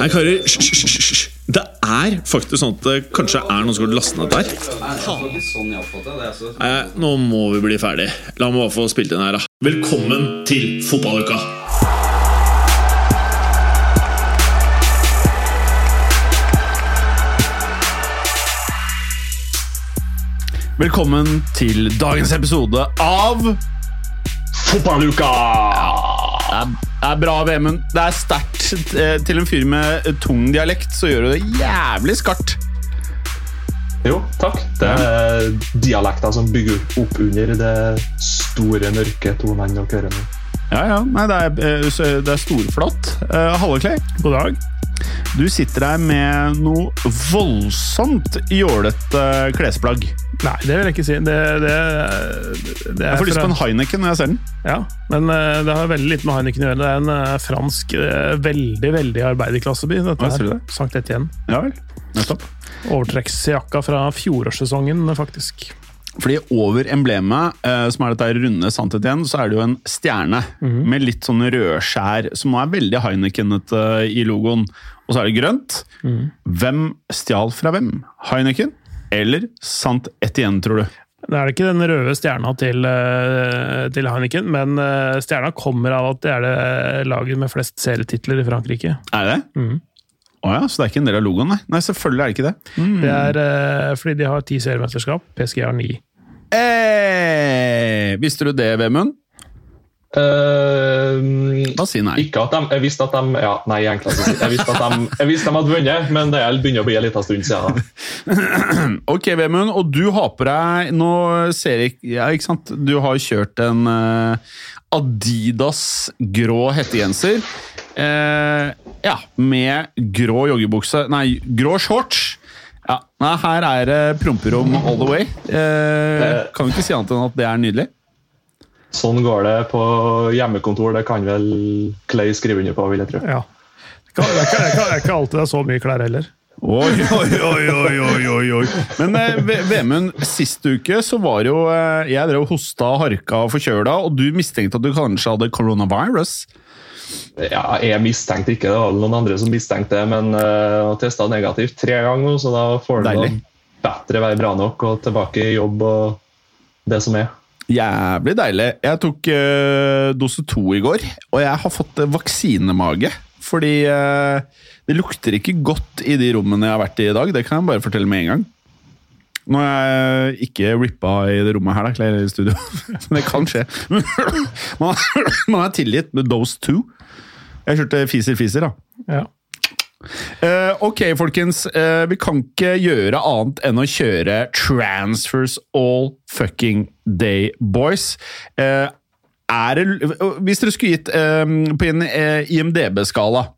Hei, karer. Hysj. Det er faktisk sånn at det kanskje er noen som har lastet ned der. Nei, nå må vi bli ferdig. La meg bare få spilt inn her, da. Velkommen til fotballuka! Velkommen til dagens episode av Fotballuka! Det er, det er bra, Vemund. Det er sterkt. Eh, Til en fyr med tung dialekt så gjør du det jævlig skarpt. Jo, takk. Det er dialekter som bygger opp under det store, mørke tonene dere hører nå. Ja, ja. Nei, det er, eh, det er storflott. Uh, God dag. Du sitter her med noe voldsomt jålete klesplagg. Nei, det vil jeg ikke si. Det, det, det Jeg får lyst på en Heineken når jeg ser den. Ja, men eh, det har veldig lite med Heineken å gjøre. Det er en eh, fransk, eh, veldig veldig arbeiderklasseby. Dette her. det? Sankt Etienne. Ja vel. Nettopp. Overtrekksjakka fra fjorårssesongen, faktisk. Fordi over emblemet, eh, som er dette runde sannhet igjen, så er det jo en stjerne med litt sånn rødskjær, som er veldig Heinekenete i logoen. Og så er det grønt. Hvem stjal fra hvem? Heineken eller Sant Etienne, tror du? Det er ikke den røde stjerna til, eh, til Heineken, men eh, stjerna kommer av at det er det laget med flest serietitler i Frankrike. Er det det? Å ja, så det er ikke en del av logoen, nei? Nei, selvfølgelig er det ikke det. Det er uh, fordi de har ti seriemesterskap, PSG har ni. Eh, visste du det, Vemund? Eh, Da si nei. ikke at de Jeg visste at de Ja, nei, egentlig ikke. Jeg visste at de, jeg visste de hadde vunnet, men det er- begynner å bli en liten stund siden. da. Ok, Vemund, og du har på deg Nå ser jeg ja, ikke sant? Du har kjørt en uh, Adidas grå hettegenser. Eh, ja, med grå joggebukse Nei, grå shorts. Ja, nei, her er det promperom all the way. Eh, kan vi ikke si annet enn at det er nydelig? Sånn går det på hjemmekontor. Det kan vel Clay skrive under på, vil jeg tro. Ja. Det er ikke- det er ikke- det det ikke alltid det er så mye klær heller. Oi, oi, oi, oi, oi, oi. Men eh, Ve- Vemund, sist uke så var jo eh, Jeg drev hosta harka og forkjøla, og du mistenkte at du kanskje hadde coronavirus. Ja, Jeg mistenkte ikke, det var vel noen andre som mistenkte det, men uh, testa negativt tre ganger nå, så da får det bedre være bra nok og tilbake i jobb og det som er. Jævlig deilig. Jeg tok uh, dose to i går, og jeg har fått eh, vaksinemage. Fordi uh, det lukter ikke godt i de rommene jeg har vært i i dag. Det kan jeg bare fortelle med en gang. Nå er jeg ikke rippa i det rommet her, da, i studio. Men det kan skje. Man, man er tilgitt med dose two. Jeg kjørte fiser-fiser, da. Ja. Uh, ok, folkens. Uh, vi kan ikke gjøre annet enn å kjøre transfers all fucking day, boys. Uh, er det, hvis dere skulle gitt på en IMDb-skala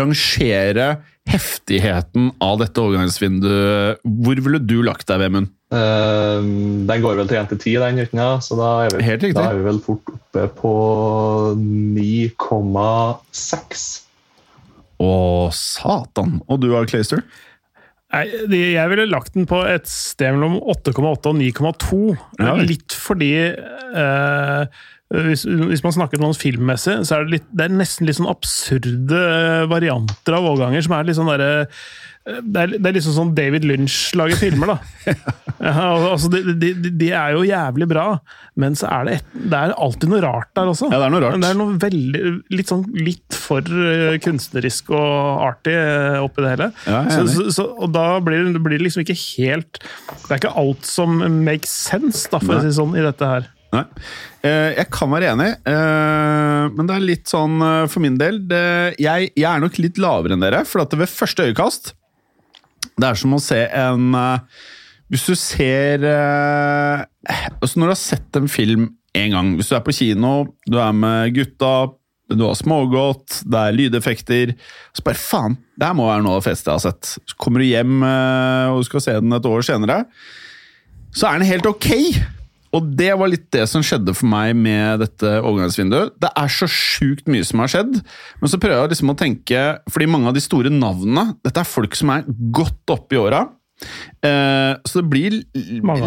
rangere heftigheten av dette overgangsvinduet, hvor ville du lagt deg, Vemund? Eh, den går vel til 1 til 10, den, uten ja. Så da er, vi, Helt da er vi vel fort oppe på 9,6. Å, satan! Og du, Clayster? Nei, jeg ville lagt den på et sted mellom 8,8 og 9,2. Ja. Litt fordi uh, hvis, hvis man snakker noe filmmessig, så er det, litt, det er nesten litt sånn absurde varianter av overganger som er litt sånn derre det er, det er liksom sånn David Lynch lager filmer, da. Ja, altså, de, de, de- er jo jævlig bra, men så er det, et, det er alltid noe rart der også. Ja, det er noe rart. Det er noe veldig, litt sånn litt for eh, kunstnerisk og artig eh, oppi det hele. Ja, så, så, så, og da blir det, blir liksom ikke helt Det er ikke alt som makes sense, da, for Nei. å si sånn, i dette her. Nei. Eh, jeg kan være enig, men det er litt sånn for min del jeg, jeg er nok litt lavere enn dere, for at ved første øyekast Det er som å se en eh, Hvis du ser eh, altså Når du har sett en film en gang, hvis du er på kino, du er med gutta, du har smågodt, det er lydeffekter Så bare faen, det her må være noe av det feteste jeg har sett. Så kommer du hjem eh, og du skal se den et år senere, så er den helt ok. Og det var litt det som skjedde for meg med dette overgangsvinduet. Det er så sjukt mye som har skjedd, men så prøver jeg liksom å tenke Fordi mange av de store navnene Dette er folk som er godt oppe i åra. Eh, så det blir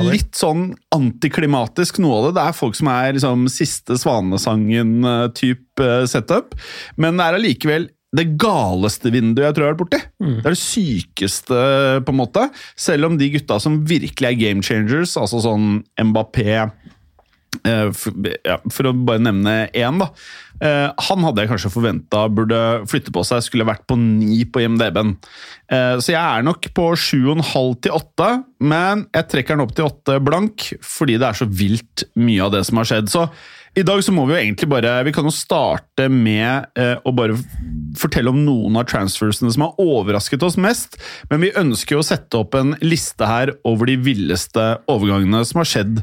litt sånn antiklimatisk, noe av det. Det er folk som er liksom siste Svanesangen-type setup. Men det er allikevel det galeste vinduet jeg tror jeg har vært borti. Det er det sykeste, på en måte. Selv om de gutta som virkelig er game changers, altså sånn Mbappé eh, for, ja, for å bare nevne én, da. Eh, han hadde jeg kanskje forventa burde flytte på seg, skulle vært på ni på IMDb-en. Eh, så jeg er nok på sju og en halv til åtte, men jeg trekker den opp til åtte blank fordi det er så vilt mye av det som har skjedd. Så i dag så må vi jo egentlig bare Vi kan jo starte med eh, å bare fortelle om noen av transfersene som har overrasket oss mest. Men vi ønsker jo å sette opp en liste her over de villeste overgangene som har skjedd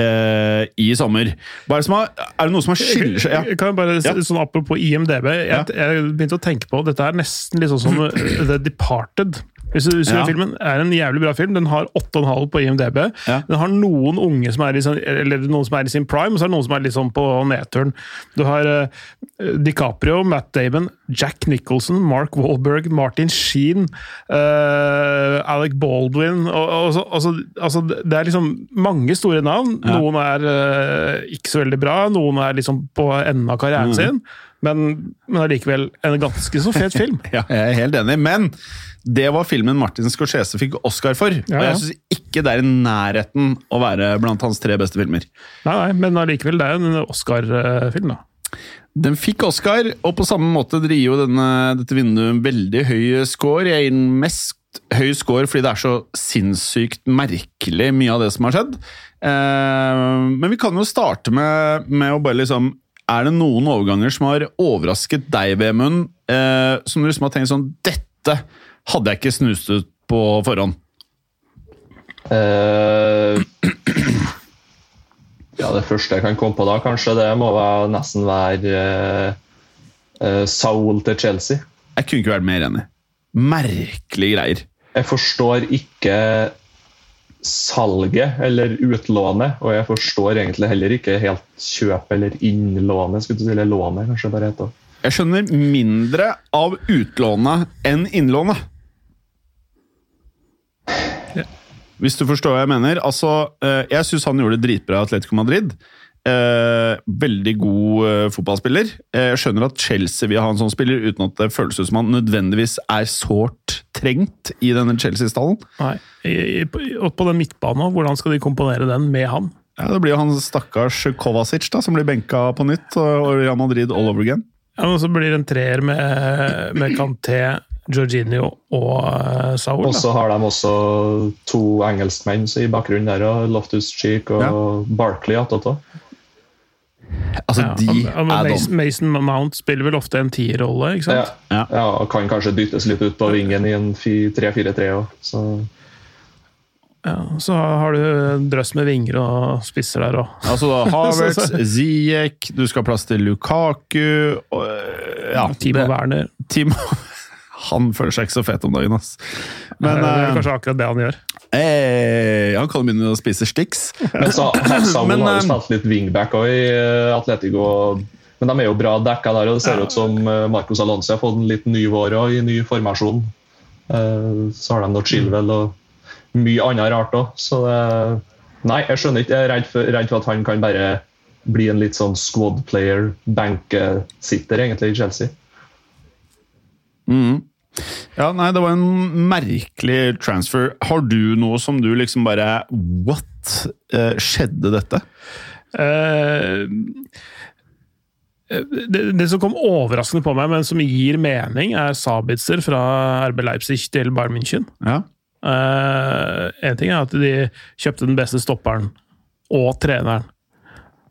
eh, i sommer. Hva er, det som har, er det noe som har skiller seg? Ja. Kan jeg bare, Ja. sånn Apropos IMDb, jeg, Ja. jeg begynte å tenke på Dette er nesten litt sånn som The Departed. Hvis du husker Ja. filmen, er en jævlig bra film. Den har 8,5 på IMDb. Ja. Den har noen unge som er i, noen som er i sin prime, og så er det noen som er litt sånn på nedturen. Du har uh, DiCaprio, Matt Damon, Jack Nicholson, Mark Wahlberg, Martin Sheen, uh, Alec Baldwin og, og, så- altså, altså, Det er liksom mange store navn. Ja. Noen er uh, ikke så veldig bra, noen er liksom på enden av karrieren Mm. sin. Men, men allikevel en ganske så fet film. Ja, jeg er helt enig, men det var filmen Martin Scorsese fikk Oscar for. Ja, Og jeg syns ikke det er i nærheten å være blant hans tre beste filmer. Nei, nei, men allikevel, det er jo en Oscar-film, da. Den fikk Oscar, og på samme måte driver jo denne, dette vinduet en veldig høy score. Jeg gir den mest høy score fordi det er så sinnssykt merkelig mye av det som har skjedd. Eh, men vi kan jo starte med, med å bare liksom Er det noen overganger som har overrasket deg, Vemund, eh, som du liksom har tenkt sånn Dette hadde jeg ikke snust ut på forhånd. Uh, ja, det første jeg kan komme på da, kanskje, det må nesten være uh, eh, Saul til Chelsea. Jeg kunne ikke vært mer enig. Merkelige greier. Jeg forstår ikke salget eller utlånet, og jeg forstår egentlig heller ikke helt kjøp eller innlånet, skulle du si, eller lånet, kanskje bare heter. Jeg skjønner mindre av utlånet enn innlånet. Hvis du forstår hva jeg mener. Altså, eh, jeg syns han gjorde det dritbra i Atletico Madrid. Eh, veldig god eh, fotballspiller. Eh, jeg skjønner at Chelsea vil ha en sånn spiller, uten at det føles ut som han nødvendigvis er sårt trengt i denne Chelsea-stallen. Nei. I, i, og på den midtbanen, hvordan skal de komponere den med han? Ja, Det blir jo han stakkars Kovacic da, som blir benka på nytt, og Real Madrid all over again. Ja, men Så blir det en treer med, med Kanté, Jorginho og uh, Saul. Og så har de også to engelskmenn i bakgrunnen der, og Loftus Cheek og Ja. Barkley attåt. Altså, Ja, de og, og er Mason, dom. Mason Mount spiller vel ofte en tierrolle, ikke Ja, sant? Ja. ja, og kan kanskje dyttes litt ut på vingen i en 3-4-3 òg. Så Ja, så har du en drøss med vinger og spisser der òg. Altså da, Havertz, Ziyech, du skal ha plass til Lukaku og, ja, Timo det- Werner. Timo Han føler seg ikke så fet om dagen, ass. Men det er eh, kanskje akkurat det han gjør. Eh, han kan begynne å spise sticks. Men så Saul Men, har eh, jo spilt litt wingback også i eh, Atletico. Men de er jo bra dekka der, og det ser ut som eh, Marcos Alonso har fått en litt ny vår òg, i ny formasjon. Eh, Så har de noe Chilwell og mye annet rart òg, så det Nei, jeg skjønner ikke. Jeg er redd for, redd for at han kan bare bli en litt sånn squad player, benkesitter, egentlig, i Chelsea. Mhm. Ja, nei, det var en merkelig transfer. Har du noe som du liksom bare What? Eh, skjedde dette? Eh, det, det som kom overraskende på meg, men som gir mening, er Sabitzer fra RB Leipzig til Bayern München. Ja. Eh, en ting er at de kjøpte den beste stopperen og treneren.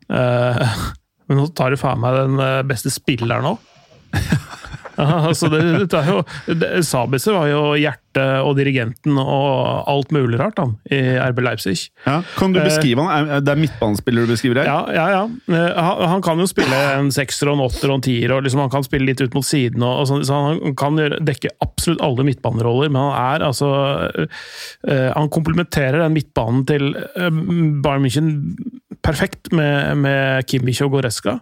Eh, men nå tar de faen meg den beste spilleren òg. Altså det, det jo, det, Sabitzer var jo hjertet og dirigenten og alt mulig rart han, i RB Leipzig. ja. Kan du Eh, beskrive han? Det er midtbanespiller du beskriver her? Ja, ja, ja. Eh, Han, han kan jo spille en sekser og en åtter og en tier, og liksom han kan spille litt ut mot siden. Og, og sånn, så Han kan gjøre, dekke absolutt alle midtbaneroller, men han er altså eh, Han komplementerer den midtbanen til Bayern München perfekt med, med Kimmich og Goreska.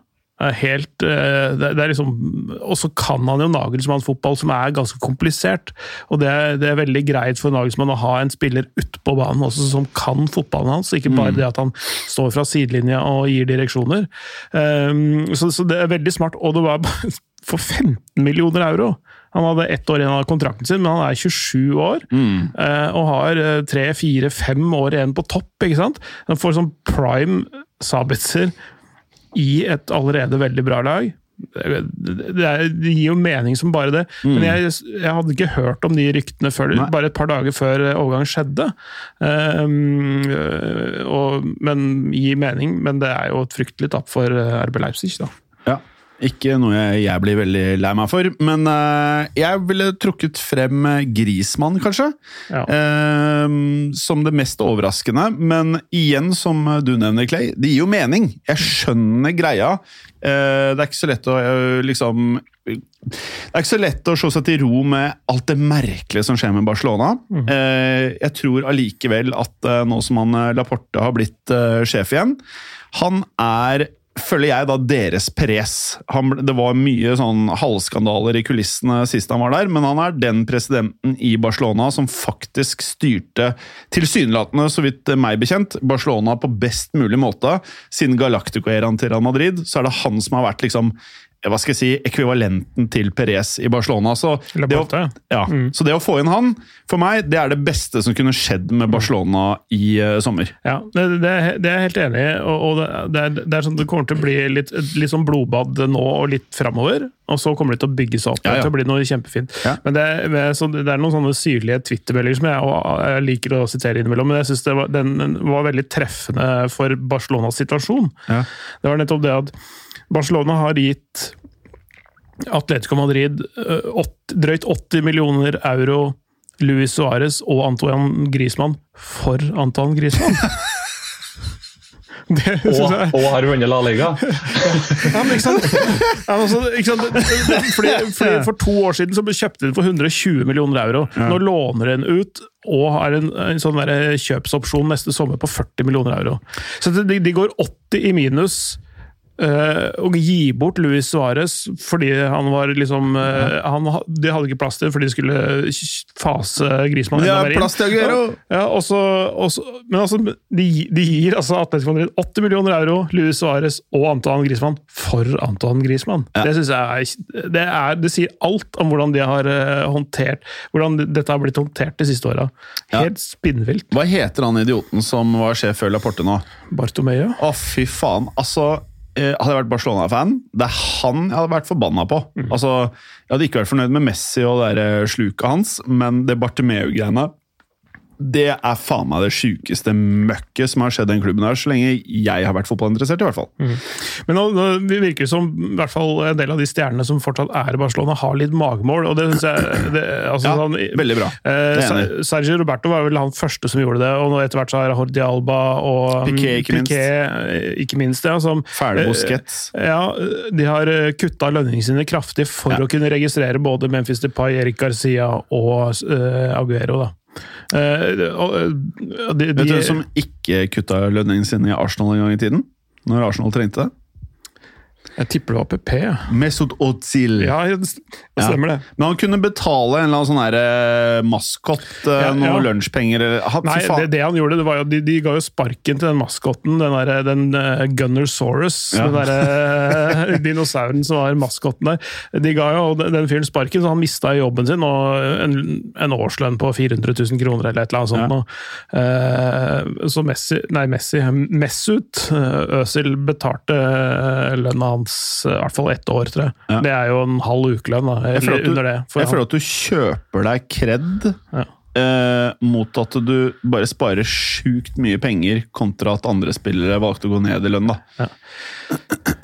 Helt, eh, det, er liksom, og så kan han jo Nagelsmann fotball, som er ganske komplisert. Og det er, det er veldig greit for Nagelsmann å ha en spiller utpå banen også som kan fotballen hans, ikke bare det at han står fra sidelinja og gir direksjoner. Um, så, så det er veldig smart, og det var for 15 millioner euro. Han hadde ett år igjen av kontrakten sin, men han er 27 år. mm. Og har eh, tre, fire, fem år igjen på topp. ikke sant? Han får sånn prime Sabitzer i et allerede veldig bra lag. Det, er, det gir jo mening som bare det. Men jeg, jeg hadde ikke hørt om de ryktene før, Nei. bare et par dager før overgang skjedde. Um, og, men gir mening, men det er jo et fryktelig tap for øh, RB Leipzig. da. Ikke noe jeg, jeg blir veldig lei meg for, men uh, jeg ville trukket frem eh, Grismann, kanskje. Ja. Uh, som det mest overraskende. Men igjen, som du nevner, Clay, det gir jo mening. Jeg skjønner greia. Uh, det er ikke så lett å liksom Det er ikke så lett å slå seg til ro med alt det merkelige som skjer med Barcelona. Eh, jeg tror allikevel at nå som han Laporte har blitt sjef igjen, han er føler jeg da deres pres. Han, det var mye sånn halvskandaler i kulissene sist han var der, men han er den presidenten i Barcelona som faktisk styrte, tilsynelatende, så vidt meg bekjent, Barcelona på best mulig måte. Siden Galactico-æraen til Real Madrid, så er det han som har vært liksom hva skal jeg si, ekvivalenten til Perez i Barcelona. Så det, å, ja, mm. så det å få inn han, for meg, det er det beste som kunne skjedd med Barcelona i uh, sommer. Ja, det, det, er- det er jeg helt enig i. og, og det, er, det er sånn det kommer til å bli litt, litt sånn blodbad nå og litt framover. Og så kommer det til å bygge seg opp Ja, ja. til å bli noe kjempefint. Ja. Men det, det er noen sånne syrlige Twitter-meldinger som jeg, og jeg liker å sitere innimellom, men jeg syns den den var veldig treffende for Barcelonas situasjon. Ja. Det var nettopp det at Barcelona har gitt Atletico Madrid øh, drøyt 80 millioner euro Luis Suárez og Antoine Griezmann for Antoine Griezmann. Det Og, og har vunnet La Liga. ja, men ikke sant? Ja, men også, ikke sant? Fordi, fordi For to år siden så kjøpte den for 120 millioner euro. Nå låner den ut og har en, en sånn der kjøpsopsjon neste sommer på 40 millioner euro. Så de, de går 80 i minus. Eh, og gi bort Luis Suárez fordi han var liksom eh, han, De hadde ikke plass til fordi de skulle fase Griezmann enda mer inn. plass til Aguero! Ja, og så, og så, men altså, de, de gir altså Atletico Madrid 80 millioner euro, Luis Suárez og Antoine Griezmann for Antoine Griezmann. Ja. Det synes jeg er, det, er, det sier alt om hvordan de har eh, håndtert Hvordan dette har blitt håndtert de siste åra. Ja. Helt spinnvilt. Hva heter han idioten som var sjef før Laporte nå? Bartomeu. Å, fy faen. Altså, eh, hadde jeg vært Barcelona-fan, det er han jeg hadde vært forbanna på. Altså, Jeg hadde ikke vært fornøyd med Messi og det eh, sluket hans, men det Bartomeu-greiene det er faen meg det sjukeste møkket som har skjedd i den klubben her, så lenge jeg har vært fotballinteressert, i hvert fall. Men nå, nå virker det som i hvert fall en del av de stjernene som fortsatt er i Barcelona, har litt magemål. og det synes jeg det, altså, Ja, sånn, veldig bra. Eh, er Sergio Roberto var vel han første som gjorde det, og nå etter hvert så er Jordi Alba og mm, Piqué, ikke minst. eh, ikke minst ja, som, Fæle eh, Ja, de har eh, kutta lønningene sine kraftig for Ja. å kunne registrere både Memphis Depay, Erik Garcia og eh, Aguero. da. Eh, eh, Vet du hvem som ikke kutta lønningen sin i Arsenal en gang i tiden? Når Arsenal trengte det? Jeg tipper det var PP. ja. Mesut Ozil. Ja, det stemmer det. Men han kunne betale en eller annen sånn her, eh, maskott, eh, Ja, noen lunsjpenger eller Nei, det, det han gjorde, det var jo de, de ga jo sparken til den maskotten, den, der, den uh, Gunnersaurus, den derre dinosauren som var maskotten der. De ga jo den, den fyren sparken, så han mista jobben sin og en, en årslønn på 400 000 kroner eller et eller annet sånt. Eh, så Messi, nei Messi, Messut, uh, Øsil betalte uh, lønna hans eh, i hvert fall ett år, tror jeg. Ja. Det er jo en halv ukelønn, da, Jeg føler du, under det. for jeg føler at du kjøper deg kred Ja. eh, mot at du bare sparer sjukt mye penger, kontra at andre spillere valgte å gå ned i lønn. da. Ja.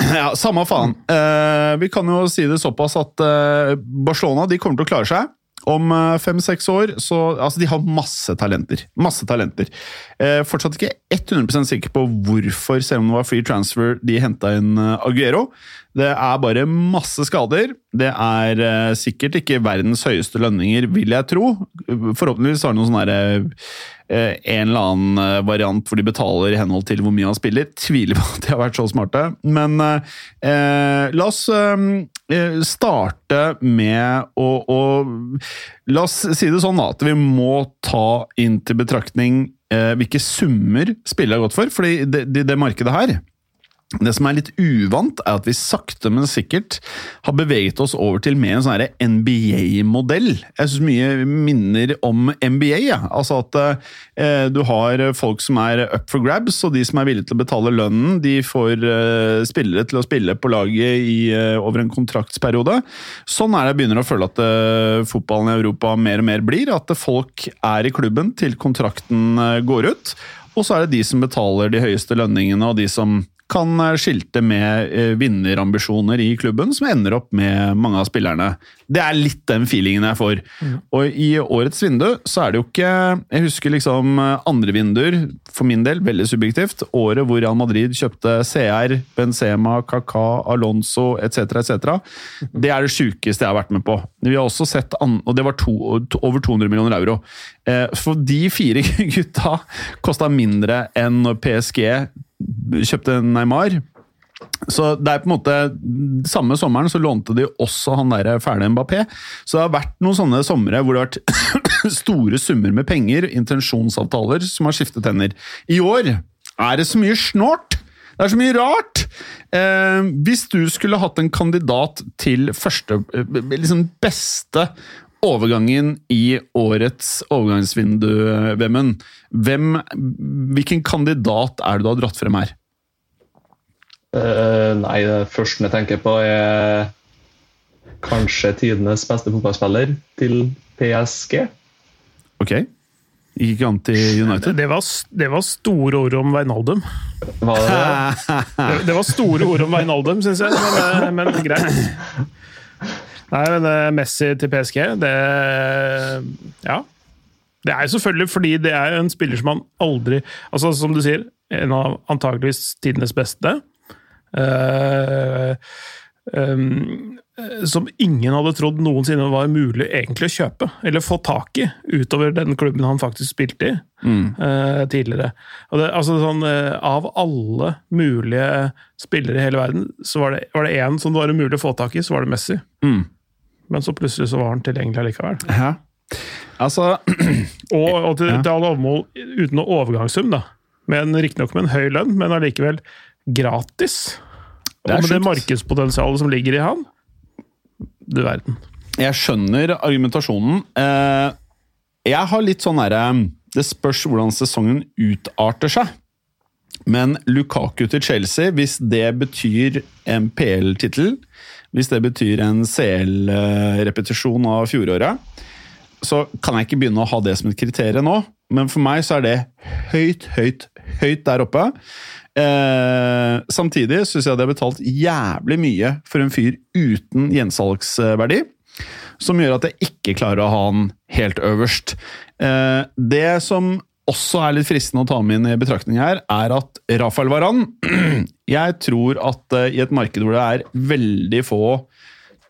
Ja, Samme faen. Eh, vi kan jo si det såpass at eh, Barcelona de kommer til å klare seg. Om fem-seks år så Altså, de har masse talenter. Masse talenter. Eh, fortsatt ikke 100 sikker på hvorfor, selv om det var free transfer, de henta inn eh, Aguero. Det er bare masse skader. Det er uh, sikkert ikke verdens høyeste lønninger, vil jeg tro. Forhåpentligvis har de noen sånn eh, en eller annen eh, variant hvor de betaler i henhold til hvor mye han spiller. Tviler på at de har vært så smarte. Men uh, la oss starte med å, å La oss si det sånn at vi må ta inn til betraktning hvilke summer spillet har gått for. fordi det, det, det markedet her Det som er litt uvant, er at vi sakte, men sikkert har beveget oss over til mer en sånn NBA-modell. Jeg syns mye minner om NBA. Ja. Altså at eh, du har folk som er up for grabs, og de som er villige til å betale lønnen, de får eh, spillere til å spille på laget i, eh, over en kontraktsperiode. Sånn er det jeg begynner å føle at eh, fotballen i Europa mer og mer blir. At folk er i klubben til kontrakten eh, går ut. Og så er det de som betaler de høyeste lønningene, og de som kan eh, skilte med eh, vinnerambisjoner i klubben, som ender opp med mange av spillerne. Det er litt den feelingen jeg får. Mm. Og i årets vindu så er det jo ikke Jeg husker liksom eh, andre vinduer, for min del, veldig subjektivt. Året hvor Real Madrid kjøpte CR, Benzema, Kaka, Alonso etc., etc. Det er det sjukeste jeg har vært med på. Vi har også sett, Og det var to, over 200 millioner euro. For de fire gutta kosta mindre enn når PSG kjøpte Neymar. Så det er på en måte Samme sommeren så lånte de også han der fæle Mbappé. Så det har vært noen sånne somre hvor det har vært store summer med penger, intensjonsavtaler, som har skiftet hender. I år er det så mye snålt! Det er så mye rart! Eh, hvis du skulle hatt en kandidat til første eh, liksom beste overgangen i årets overgangsvindu, Vemund. Hvem, hvilken kandidat er det du har dratt frem her? Uh, nei, det første jeg tenker på, er kanskje tidenes beste fotballspiller til PSG. Ok. Gikk ikke an til United? Det var, det var store ord om Veinaldum. Var det, det? det var store ord om Veinaldum, syns jeg, men, eh, men greit. Nei, men eh, Messi til PSG, det Ja. Det er selvfølgelig fordi det er en spiller som man aldri altså Som du sier, en av antageligvis tidenes beste. Uh, um, som ingen hadde trodd noensinne var mulig egentlig å kjøpe, eller få tak i, utover den klubben han faktisk spilte i mm. uh, tidligere. Det, altså sånn, uh, Av alle mulige spillere i hele verden, så var det én som det var mulig å få tak i, så var det Messi. Mm men så plutselig så var han tilgjengelig likevel. Ja. Altså Og, og til, ja. til alle overmål uten noe overgangssum, da. Men Riktignok med en høy lønn, men allikevel gratis. Og med det markedspotensialet som ligger i han Du verden. Jeg skjønner argumentasjonen. Eh, jeg har litt sånn derre Det spørs hvordan sesongen utarter seg. Men Lukaku til Chelsea, hvis det betyr en PL-tittel hvis det betyr en CL-repetisjon av fjoråret, så kan jeg ikke begynne å ha det som et kriterium nå. Men for meg så er det høyt, høyt, høyt der oppe. Eh, samtidig syns jeg det er betalt jævlig mye for en fyr uten gjensalgsverdi. Som gjør at jeg ikke klarer å ha han helt øverst. Eh, det som også er litt fristende å ta med inn i betraktning her, er at Rafael Varan Jeg tror at uh, i et marked hvor det er veldig få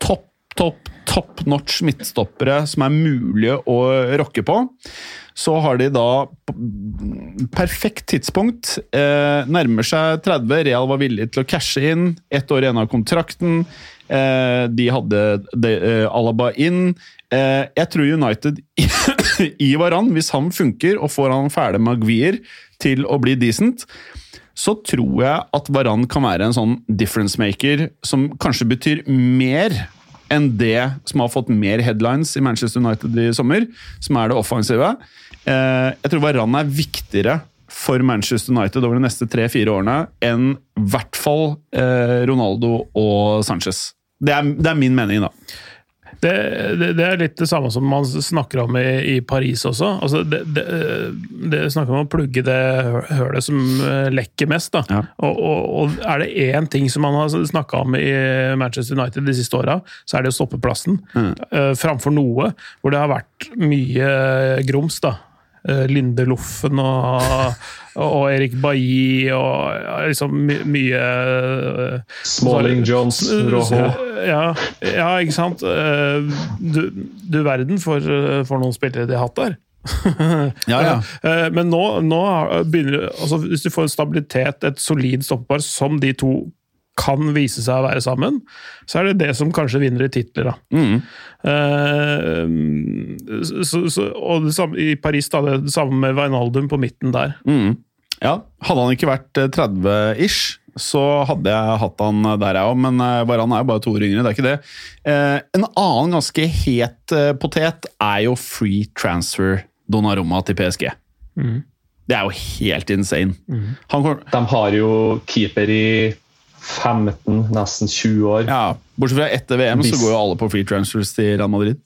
topp, topp, top notch midtstoppere som er mulige å rokke på, så har de da perfekt tidspunkt. Eh, nærmer seg 30. Real var villig til å cashe inn. Ett år igjen av kontrakten. Eh, de hadde de, eh, Alaba inn. Eh, jeg tror United i Varan, hvis han funker og får han fæle Maguire til å bli decent, så tror jeg at Varan kan være en sånn difference maker som kanskje betyr mer enn det som har fått mer headlines i Manchester United i sommer, som er det offensive. Eh, jeg tror Varan er viktigere for Manchester United over de neste tre-fire årene enn i hvert fall eh, Ronaldo og Sanchez. Det er, det er min mening, da. Det, det, det, er litt det samme som man snakker om i, i Paris også. Altså det, det, snakker om å plugge det hølet som eh, lekker mest. Ja. Og, og, og, er det én ting som man har snakka om i Manchester United de siste åra, så er det å stoppe plassen. Mm. Uh, framfor noe hvor det har vært mye grums. da. Uh, Linde Loffen og og Erik Bailly og liksom my mye uh, Smalling, Jones, Rojo. Ja, ja, ikke sant? Uh, du, du verden for, for noen spillere de har hatt der. ja, ja. Men nå, nå begynner altså, Hvis du får en stabilitet, et solid stoppepar som de to kan vise seg å være sammen, så er det det som kanskje vinner i titler. Mm. Uh, så, så, og samme, I Paris da, det samme med Wijnaldum på midten der. Mm. Ja, Hadde han ikke vært 30-ish, eh, så hadde jeg hatt han der, jeg òg. Men eh, Varan er jo bare to år yngre, det er ikke det. Uh, en annen ganske het potet er jo free transfer Donnarumma til PSG. Det er jo helt insane. Han kommer, De har jo keeper i 15, nesten 20 år. ja, Bortsett fra etter VM, så går jo alle på free transfers til Real Madrid.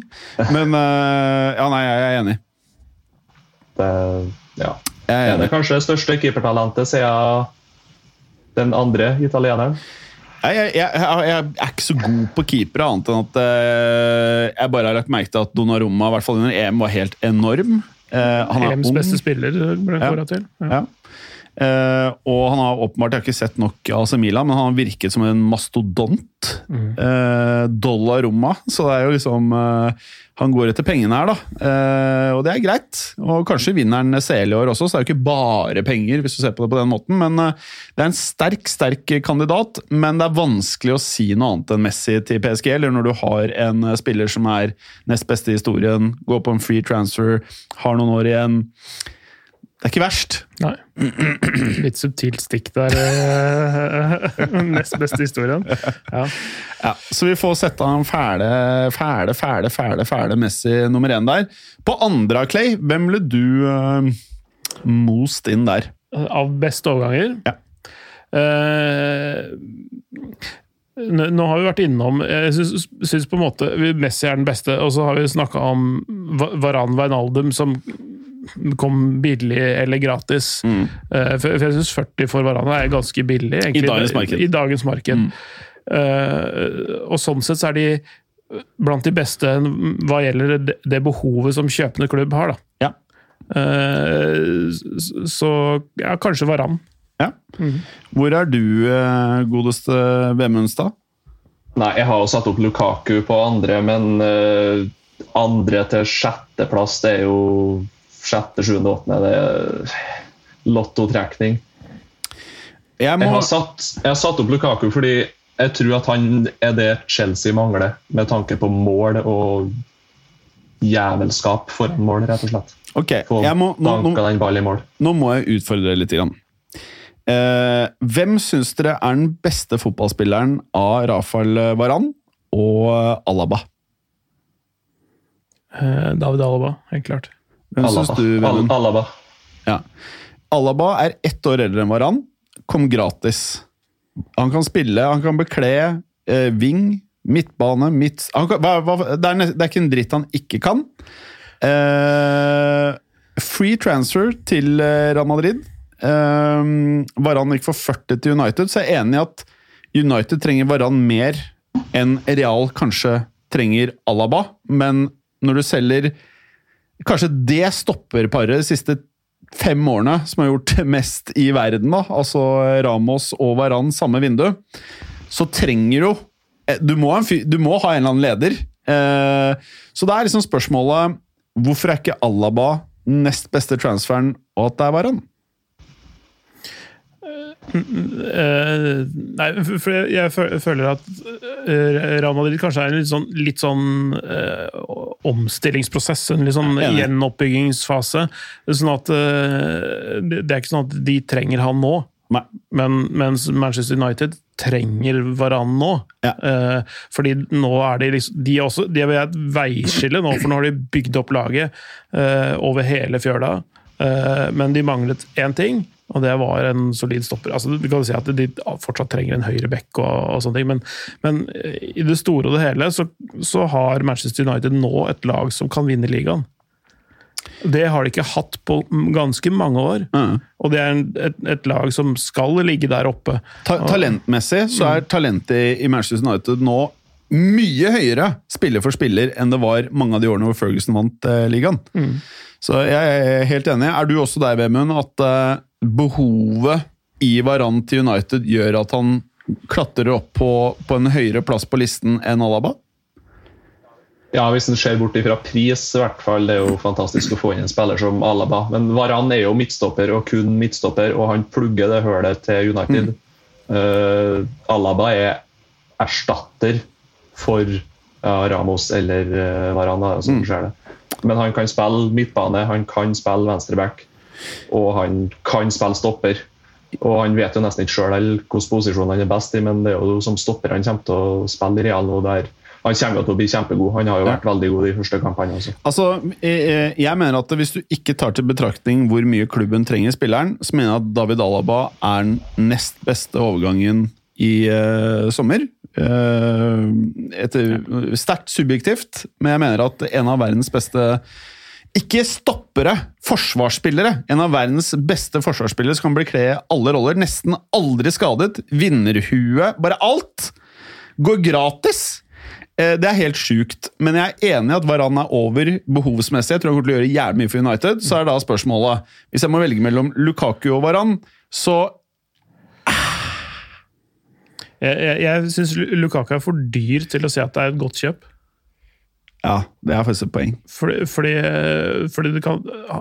Men uh, ja, nei, jeg er enig. Det, ja. Jeg er enig. det kanskje det største keepertalentet siden den andre italieneren? Jeg, jeg, jeg, jeg er ikke så god på keepere, annet enn at uh, jeg bare har lagt merke til at Donnarumma i hvert fall under EM var helt enorm. Uh, han er EMs ung. beste spiller ble Ja. kåra til. Ja. Ja. Eh, og han har åpenbart, jeg har ikke sett nok av AC Milan, men han har virket som en mastodont. Eh, Dollaromma, så det er jo liksom uh, Han går etter pengene her, da. Og det er greit. Og kanskje vinner han CL i år også, så det er jo ikke bare penger, hvis du ser på det på den måten. Men det er en sterk, sterk kandidat. Men det er vanskelig å si noe annet enn Messi til PSG, eller når du har en spiller som er nest beste i historien, går på en free transfer, har noen år igjen. Det er ikke verst. Nei. Litt subtilt stikk der. eh, Nest beste historien. Ja. Ja, så vi får sette han fæle, fæle, fæle, fæle, fæle Messi nummer én der. På andre, av Clay, hvem ble du uh, most inn der? Av beste overganger? Ja. Uh, nå har vi vært innom Jeg syns, syns på en måte Messi er den beste, og så har vi snakka om Va- Varan Wijnaldum som kom billig eller gratis. Mm. Uh, for, for jeg syns 40 for Varan er ganske billig. egentlig. I dagens marked. I dagens marked. Mm. Uh, og sånn sett så er de blant de beste hva gjelder det, det behovet som kjøpende klubb har. da. Ja. Uh, så ja, kanskje Varan. ja. Hvor er du, uh, godeste Vemundstad? Nei, jeg har jo satt opp Lukaku på andre, men uh, andre til sjetteplass, det er jo sjette, sjuende, åttende. Det er lottotrekning. Jeg Jeg har, satt, jeg har satt opp Lukaku fordi jeg tror at han er det Chelsea mangler, med tanke på mål og jævelskap foran mål, rett og slett. Ok, jeg må, nå, nå, mål. nå må jeg utfordre dere litt. Grann. Eh, hvem syns dere er den beste fotballspilleren av Rafael Varan og Alaba? Eh, David Alaba, helt klart. Hvem syns Alaba. du, Al Alaba. Ja. Alaba er ett år eldre enn Varan. Kom gratis. Han kan spille, han kan bekle eh, ving, midtbane midt, han kan, hva, hva, det, er, det er ikke en dritt han ikke kan. Eh, free transfer til eh, Real Madrid. Eh, Varan gikk for 40 til United, så jeg er enig i at United trenger Varan mer enn Real kanskje trenger Alaba. Men når du selger Kanskje det stopper paret de siste fem årene som har gjort mest i verden, da. altså Ramos og Varan samme vindu, så trenger du eh, du du må ha en eller annen leder. Eh, så det er liksom spørsmålet Hvorfor er ikke Alaba nest beste transferen, og at det er Varan? Eh, nei, for jeg, jeg føler at eh, Real Madrid kanskje er en litt sånn, litt sånn uh, omstillingsprosess, en litt sånn ja, gjenoppbyggingsfase. Sånn at uh, det, er ikke sånn at de trenger han nå. Nei. Men, mens Manchester United trenger Varan nå. Ja. Uh, fordi nå er de liksom De er, også, de er ved et veiskille nå, for nå har de bygd opp laget over hele fjøla. Men de manglet én ting, og det var en solid stopper. Altså, du kan si at de fortsatt trenger en høyre bekk, og, og sånne ting, men, men eh, i det store og det hele så, så har Manchester United nå et lag som kan vinne ligaen. Det har de ikke hatt på ganske mange år. Mm. Og det er en, et, et lag som skal ligge der oppe. Ta talentmessig så er talentet i Manchester United nå mye høyere spiller for spiller enn det var mange av de årene hvor Ferguson vant eh, ligaen. Så jeg er helt enig. Er du også der, Vemund, at eh, behovet i Varan til United gjør at han klatrer opp på, på en høyere plass på listen enn Alaba? Ja, Hvis en ser bort ifra pris, i hvert fall. Det er jo fantastisk å få inn en spiller som Alaba. Men Varan er jo midtstopper, og kun midtstopper, og han plugger det hølet til United. Eh, Alaba er erstatter for ja, Ramos eller uh, Varan, som du ser det. Men han kan spille midtbane, han kan spille venstreback, og han kan spille stopper. Og Han vet jo nesten ikke sjøl hvilken posisjon han er best i, men det er jo som stopper han kommer til å spille i Real nå. der Han kommer til å bli kjempegod. Han har jo vært veldig god i første kampene også. Altså, eh, jeg mener at Hvis du ikke tar til betraktning hvor mye klubben trenger spilleren, så mener jeg at David Alaba er den nest beste overgangen i uh, sommer. Uh, etter, sterkt subjektivt, men jeg mener at en av verdens beste ikke stoppere, forsvarsspillere. En av verdens beste forsvarsspillere som kan bekle alle roller. Nesten aldri skadet. Vinnerhue. Bare alt! Går gratis! Eh, Det er helt sjukt, men jeg er enig i at Varan er over behovsmessig. Jeg tror han kommer til å gjøre jævlig mye for United. Så er da spørsmålet Hvis jeg må velge mellom Lukaku og Varan, så Jeg, jeg, jeg syns Lukaku er for dyr til å si at det er et godt kjøp. Ja, det er faktisk et poeng. Fordi, fordi, fordi du kan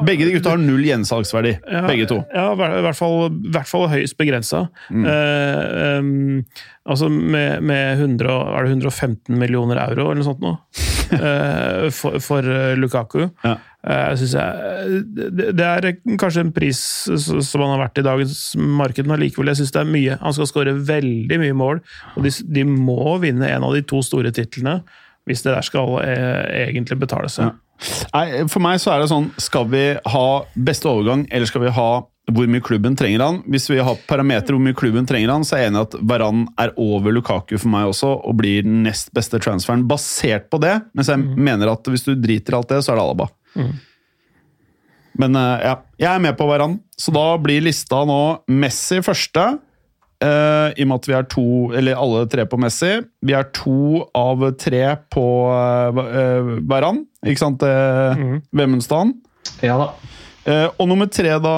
Begge de gutta har null gjensalgsverdi. Ja, Begge to. Ja, i hvert- fall, i hvert fall høyst begrensa. Mm. Uh, um, altså med, med 100, er det 115 millioner euro eller noe sånt nå, uh, for, for eh, Lukaku. Ja. Uh, synes jeg, det, det er kanskje en pris som han har vært i dagens marked, men allikevel jeg syns det er mye. Han skal skåre veldig mye mål, og de, de må vinne en av de to store titlene hvis det der skal eh, egentlig betale seg. Nei, For meg så er det sånn Skal vi ha beste overgang, eller skal vi ha hvor mye klubben trenger han? Hvis vi har parameter hvor mye klubben trenger han, så er jeg enig i at Varan er over Lukaku for meg også, og blir den nest beste transferen basert på det. Mens jeg mener at hvis du driter i alt det, så er det Alaba. Men eh, ja, jeg er med på Varan, så da blir lista nå Messi første. Eh, I og med at vi er to, eller alle tre på Messi. Vi er to av tre på uh, Varan, ikke sant? Mm. Vemundstaden. Ja da. Uh, og nummer tre, da,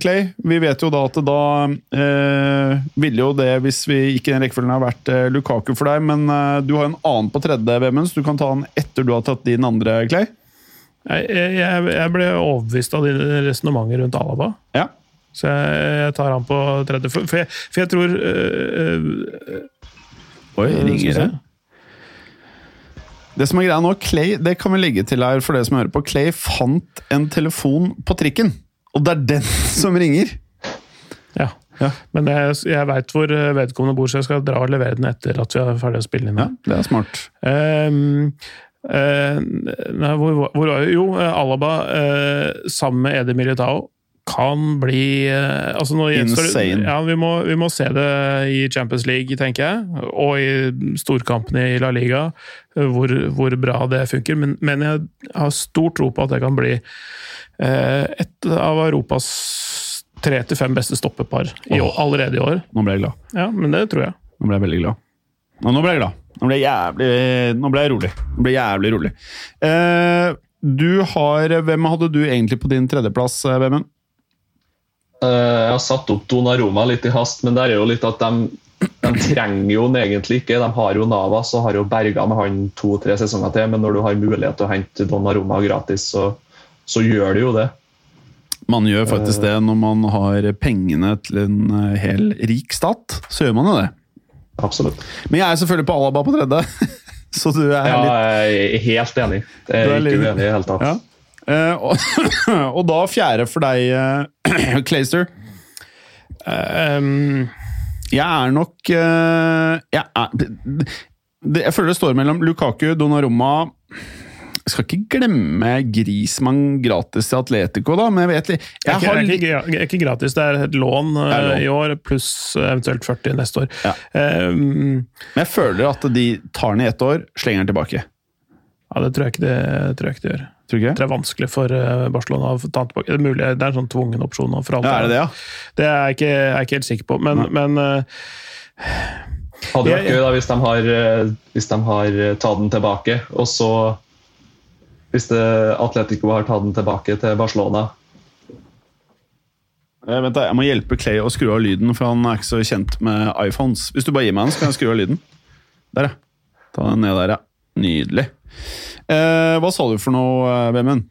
Clay. Vi vet jo da at da uh, ville jo det, hvis vi gikk i den rekkefølgen, har vært uh, Lukaku for deg. Men eh, du har en annen på tredje, Vemund, så du kan ta den etter du har tatt din andre, Clay. Jeg, jeg, jeg ble overbevist av dine resonnementer rundt Alaba. Ja. Så jeg, jeg tar han på tredje. For, for, jeg, for jeg tror øh, øh, Oi, ringer det. Det som er greia nå, Clay, det kan vi legge til her for det som hører på. Clay fant en telefon på trikken, og det er den som ringer. Ja. Ja. Men jeg, jeg veit hvor vedkommende bor, så jeg skal dra og levere den etter at vi er ferdig å spille inn. Ja, det er smart. Um, uh, nei, hvor, hvor? Jo, eh, Alaba uh, sammen med Edi Militao kan bli eh, altså Insane. Ja, vi må, vi må se det i Champions League, tenker jeg, og i storkampene i La Liga, eh, hvor, hvor bra det funker. Men, men jeg har stor tro på at det kan bli eh, et av Europas tre til fem beste stoppepar i år, allerede i år. Nå ble jeg glad. Ja, men det tror jeg. Nå ble jeg veldig glad. Nå, nå ble jeg glad. Nå ble jeg jævlig Nå ble jeg rolig. Nå ble jeg jævlig rolig. Eh, du har Hvem hadde du egentlig på din tredjeplass, eh, Vemund? Eh, Jeg har satt opp Donnaroma litt i hast, men der er jo litt at de, de trenger jo egentlig ikke. De har jo Navas og har jo berga med han to-tre sesonger til, men når du har mulighet til å hente Donnaroma gratis, så, så gjør du jo det. Man gjør faktisk det når man har pengene til en eh, hel rik stat. Så gjør man jo det. Absolutt. Men jeg er selvfølgelig på Alaba på tredje. Så du er Ja, litt jeg er helt enig. Jeg er er ikke litt- uenig i det hele tatt. ja. Eh, og, og da fjerde for deg, eh, Clayster. Ehm, Jeg er nok eh, jeg, er, jeg føler det står mellom Lukaku, Donnarumma Jeg skal ikke glemme Grismann gratis til Atletico, da, men jeg vet jeg, jeg har det er, ikke, det er ikke gratis, det er et lån, er lån. i år, pluss eventuelt 40 neste år. Ja. Um, Men jeg føler at de tar den i ett år, slenger den tilbake. ja, det tror jeg ikke det, tror jeg ikke det gjør. Tror ikke Det er vanskelig for eh, Barcelona å ta tilbake. Det er, mulig, det er en sånn tvungen opsjon for alt. Ja, er det det, ja? Det er jeg ikke, jeg er ikke helt sikker på, men, men uh, Hadde vært gøy da hvis de har, eh, hvis de har tatt den tilbake, og så Hvis det, Atletico har tatt den tilbake til Barcelona. Vent da, Jeg må hjelpe Clay å skru av lyden, for han er ikke så kjent med iPhones. Hvis du bare gir meg den, så kan jeg skru av lyden. Der, ja. Ta den ned der, ja. Nydelig. Eh, hva sa du for noe, eh, Vemund?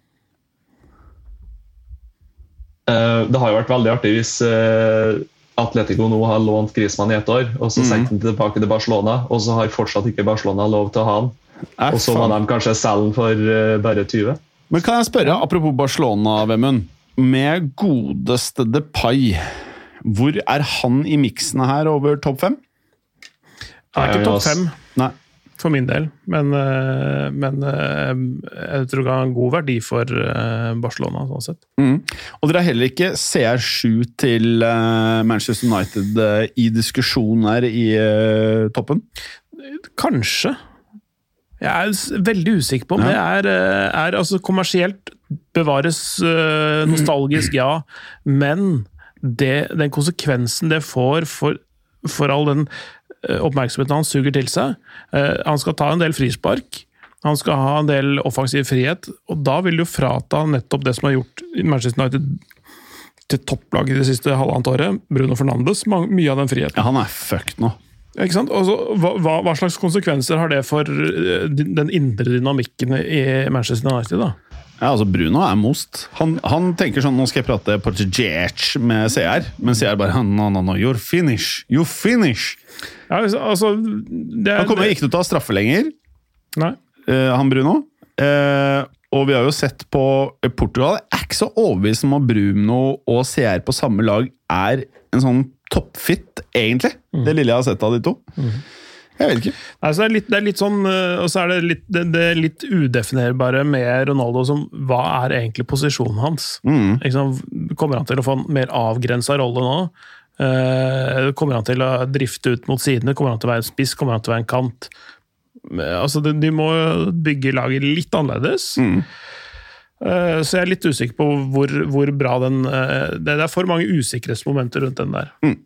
Eh, Det har jo vært veldig artig hvis eh, Atletico nå har lånt Griezmann i ett år, og så sendt den tilbake til Barcelona, og så har fortsatt ikke Barcelona lov til å ha han. Eh, Og så må de kanskje selge den for bare 20. Men kan jeg spørre, apropos Barcelona, Vemund. Med godeste Depay Hvor er han i miksene her over topp fem? Han er ikke topp fem Nei. For min del, men, eh, men eh, jeg tror det har en god verdi for eh, Barcelona, sånn sett. Mm. Og dere har heller ikke CR7 til Manchester United i diskusjon her i toppen? Kanskje. Jeg er veldig usikker på om Ja. det er, er altså kommersielt bevares nostalgisk, ja, men det, den konsekvensen det får for, for all den oppmerksomheten han suger til seg eh, Han skal ta en del frispark, han skal ha en del offensiv frihet, og da vil du frata nettopp det som har gjort Manchester United til topplag i det siste halvannet året, Bruno Fernandes, mye av den friheten. Ja, han er fucked nå. Ikke sant? Altså, hva, hva- hva slags konsekvenser har det for eh, den indre dynamikken i Manchester United? da? Ja, altså Bruno er most. Han, han tenker sånn Nå skal jeg prate portugisisk med CR, men CR bare No, no, no, you're finish. You finish. Ja, altså- altså, det Han kommer ikke til å ta straffe lenger, Nei. eh, han Bruno. Eh, og vi har jo sett på Portugal. Jeg er ikke så overbevist om at Bruno og CR på samme lag er en sånn toppfit, egentlig. Det lille jeg har sett av de to. Jeg vet ikke. Nei, så det, er litt, det er litt sånn eh, Og så er det litt, det, det litt udefinerbare med Ronaldo som Hva er egentlig posisjonen hans? Mm. Sant? Kommer han til å få en mer avgrensa rolle nå? Uh, kommer han til å drifte ut mot sidene? Kommer han til å være en spiss? Kommer han til å være en kant? Eh, Altså, de, de må bygge laget litt annerledes. Mm. Så jeg er litt usikker på hvor, hvor bra den Det det er for mange usikkerhetsmomenter rundt den der. Mm.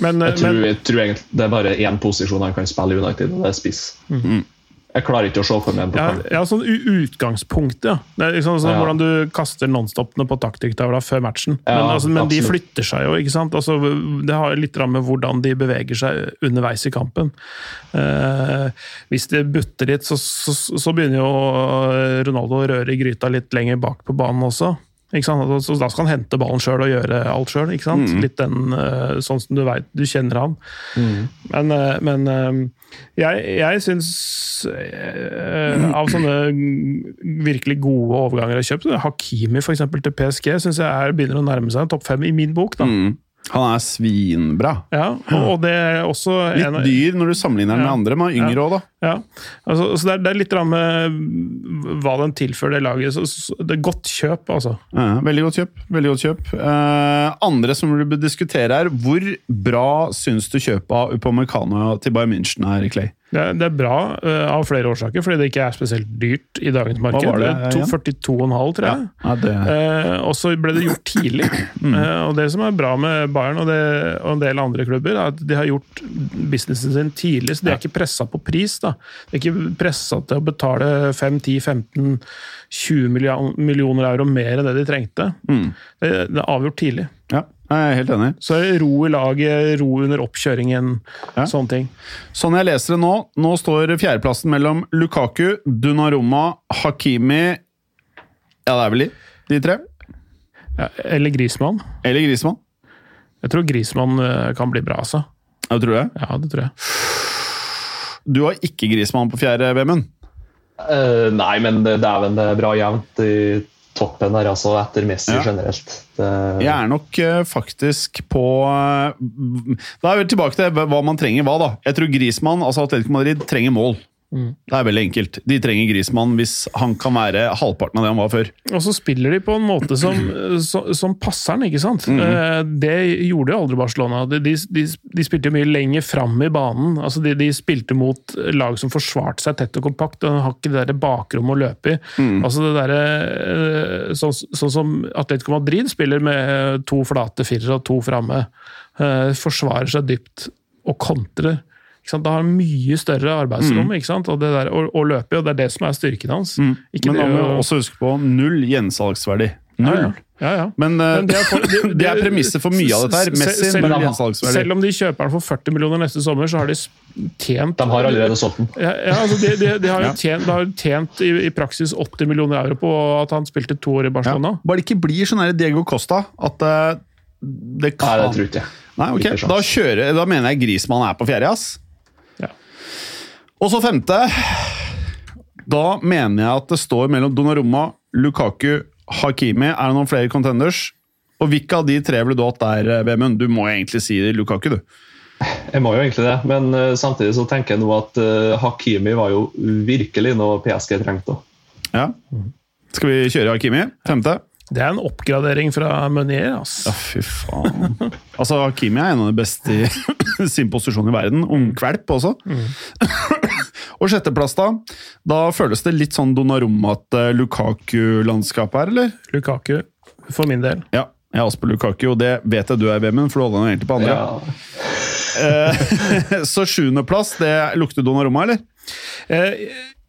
Men, eh, Jeg tror, men jeg tror egentlig det er bare én posisjon han kan spille i United, og det er spiss. Mm. Jeg klarer ikke å se for meg en på ja, ja, sånn u- utgangspunkt, ja. Det er liksom sånn Ja. Hvordan du kaster nonstopene på taktikktavla før matchen. Men, altså, men de flytter seg jo, ikke sant. Altså, det har litt med hvordan de beveger seg underveis i kampen. Eh, hvis det butter litt, så, så, så begynner jo eh, Ronaldo å røre i gryta litt lenger bak på banen også. Så da skal han hente ballen sjøl og gjøre alt sjøl. Litt den, eh, sånn som du veit du kjenner han. Men, eh, men eh, jeg, jeg syns Av sånne virkelig gode overganger jeg har kjøpt, Hakimi for eksempel, til PSG syns jeg er, begynner å nærme seg en topp fem i min bok. da. Mm. Han er svinbra. Ja, og, det er også Litt dyr når du sammenligner den med andre, men yngre òg, da. Ja, altså, så det er, det er litt med hva den tilfører det laget. Så, så, det er godt kjøp, altså. Ja, veldig godt kjøp. veldig godt kjøp. Eh, andre som du bør diskutere her, hvor bra syns du kjøpet av Upamecano til Bayern München er, Clay? Det er, det er bra uh, av flere årsaker, fordi det ikke er spesielt dyrt i dagens marked. Hva var det, Det 42,5, tror jeg. Ja, det, uh, og så ble det gjort tidlig. Eh, og Det som er bra med Bayern og, det, og en del andre klubber, er at de har gjort businessen sin tidlig. så De er ikke pressa på pris. da. De er ikke pressa til å betale 5-10-15-20 millioner euro mer enn det de trengte. Det, det er avgjort tidlig. ja, jeg er helt enig. Så ro i laget, ro under oppkjøringen, Ja. sånne ting. Sånn jeg leser det nå, nå står fjerdeplassen mellom Lukaku, Dunaroma, Hakimi Ja, det er vel de, de tre? Ja, eller Grismann. Eller Grismann? Jeg tror Grismann eh, kan bli bra, altså. Jeg tror det. Ja, det tror jeg. Du har ikke Grismann på fjerde, Vemund? Uh, nei, men det, er det er bra jevnt i toppen her, altså, etter Messi Ja. generelt. Det, Jeg er nok eh, faktisk på eh, Da er vi tilbake til hva man trenger hva, da. Jeg tror Grismann, altså Atletico Madrid, trenger mål. Det er veldig enkelt. De trenger Grismann hvis han kan være halvparten av det han var før. Og så spiller de på en måte som, som, som passer han, ikke sant? Mhm. Eh, Det gjorde jo aldri Barcelona. De, de, de, spilte jo mye lenger fram i banen. Altså de, de spilte mot lag som forsvarte seg tett og kompakt. og har ikke det der bakrommet å løpe i. Mm. Altså det der, eh, sånn, sånn som Atletico Madrid spiller med to flate firere og to framme. Eh, Forsvarer seg dypt og kontrer. Ikke sant? Da har han mye større arbeidsrom ikke sant? Og det der, å, og løpe, og det er det som er styrken hans. Ikke Mhm. Men da må vi også huske på null gjensalgsverdi. Null. Ja, ja. Ja, ja. Men, eh, Men det er for- de, de er premisset for mye av dette her. Messi selv- null selv- gjensalgsverdi. Selv om de kjøper den for 40 millioner neste sommer, så har de tjent de har allerede solgt den. ja, ja, altså de, de, de har jo tjent, de har tjent i, i praksis 80 millioner euro på at han spilte to år i Ja. Barcelona. Bare det ikke blir sånn her Diego Costa at uh, det kan Nei, det tror ikke jeg. Nei, okay. Da, kjører, da mener jeg Grismann er på fjerde, ass. Og så femte. Da mener jeg at det står mellom Donnarumma, Lukaku, Hakimi. Er det noen flere contenders? Og hvilke av de tre ville du hatt der, eh, Vemund? Du må egentlig si Lukaku, du. Jeg må jo egentlig det, men uh, samtidig så tenker jeg nå at uh, Hakimi var jo virkelig noe PSG trengte. Ja. Skal vi kjøre Hakimi? Femte? Det er en oppgradering fra Meunier. Altså. Ja, fy faen. Altså, Hakimi er en av de beste i sin posisjon i verden. Ungkvalp også. Og sjetteplass, da? Da føles det litt sånn Donnarumma-ete Lukaku-landskapet her, eller? Lukaku, for min del. Ja, jeg er også på Lukaku, og det vet jeg du er, Vemund, for du holder han egentlig på andre. Ja. Eh, Så sjuendeplass, det lukter Donnarumma, eller?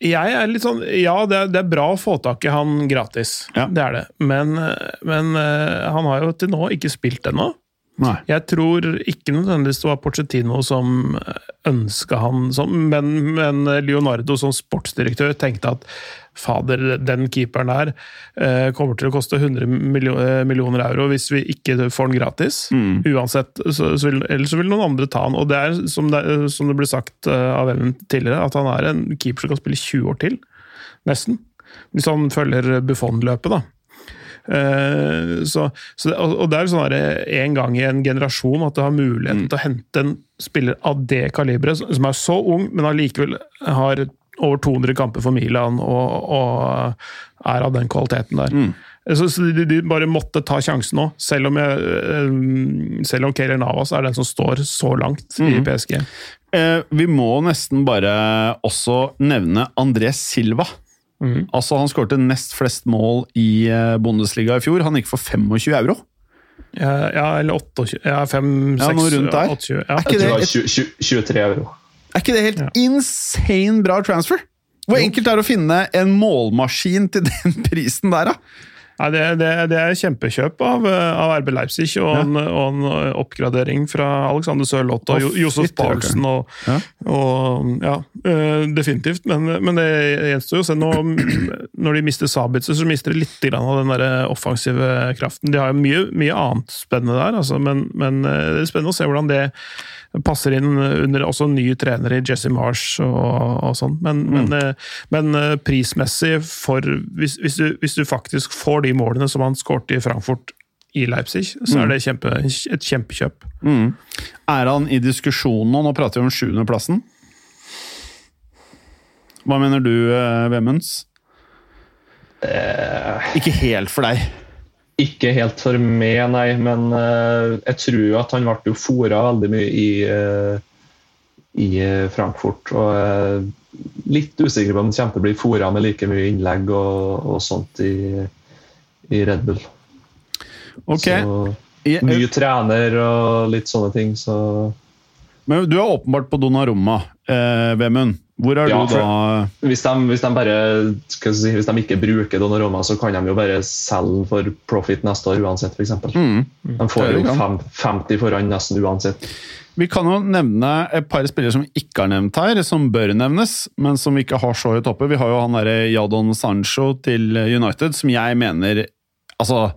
Eh, Jeg er litt sånn Ja, det er, det er bra å få tak i han gratis. Ja. Det er det. Men, eh, men eh, han har jo til nå ikke spilt ennå. Nei. Jeg tror ikke nødvendigvis det var Porcettino som ønska han sånn, men, men Leonardo som sportsdirektør tenkte at fader, den keeperen der eh, kommer til å koste 100 millio- eh, millioner euro hvis vi ikke får den gratis. Uansett, så, så vil, Ellers så vil noen andre ta den. Og det er, som det, som det ble sagt eh, av Even tidligere, at han er en keeper som kan spille 20 år til. Nesten. Hvis han følger Buffon-løpet, da. Eh, så, så, det- og det er sånn der, en gang i en generasjon at du har muligheten til å hente en spiller av det kaliberet, som er så ung, men allikevel har over 200 kamper for Milan og, og er av den kvaliteten der. Så, så de, de bare måtte ta sjansen nå, selv om, jeg, eh, selv om Keylor Navas er den som står så langt i PSG. Eh, vi må nesten bare også nevne André Silva. Altså Han skårte nest flest mål i eh, Bundesliga i fjor. Han gikk for 25 euro. Ja, ja eller 28 Ja, 5, Ja, 6, noe rundt der. 28, ja. Er ikke det det, var 20, 20, 23 euro. Er ikke det helt Ja. insane bra transfer? Hvor enkelt er det å finne en målmaskin til den prisen der, da? Nei, det, det, det er kjempekjøp av, eh, av RB Leipzig, og, en, og en oppgradering fra Alexander Sørloth og Å, Josef. Paulsen. Og, Ja. og, ja, eh, definitivt. Men, men det gjenstår jo å se. Nå, når de mister Sabitzer, så mister de litt av den der offensive kraften. De har jo mye, mye annet spennende der, altså, men, men eh, det er spennende å se hvordan det passer inn under også ny trener i Jesse Marsh og, og sånn. Men, men, eh, men eh, prismessig, for, hvis, hvis, du, hvis du faktisk får de målene som han skårte i Frankfurt i Leipzig, så er det kjempe, et kjempekjøp. Er han i diskusjonen nå? Nå prater vi om sjuendeplassen. Hva mener du, eh, Vemunds? Ikke helt for deg. Ikke helt for meg, nei, men eh, jeg tror at han ble jo fora veldig mye i, eh, i eh, Frankfurt. Og jeg er litt usikker på om han kommer til å bli fora med like mye innlegg og, og sånt i, i Red Bull. Okay. Så mye trener og litt sånne ting, så Men du er åpenbart på Donnarumma, eh, Vemund. Hvor er Ja, du da? hvis de, hvis de bare si, Hvis de ikke bruker Donnaroma, så kan de jo bare selge for profit neste år uansett, f.eks. Mm. De får jo fem, 50 foran nesten uansett. Vi kan jo nevne et par spillere som vi ikke har nevnt her, som bør nevnes, men som vi ikke har så høyt oppe. Vi har jo han derre Jadon Sancho til United, som jeg mener Altså,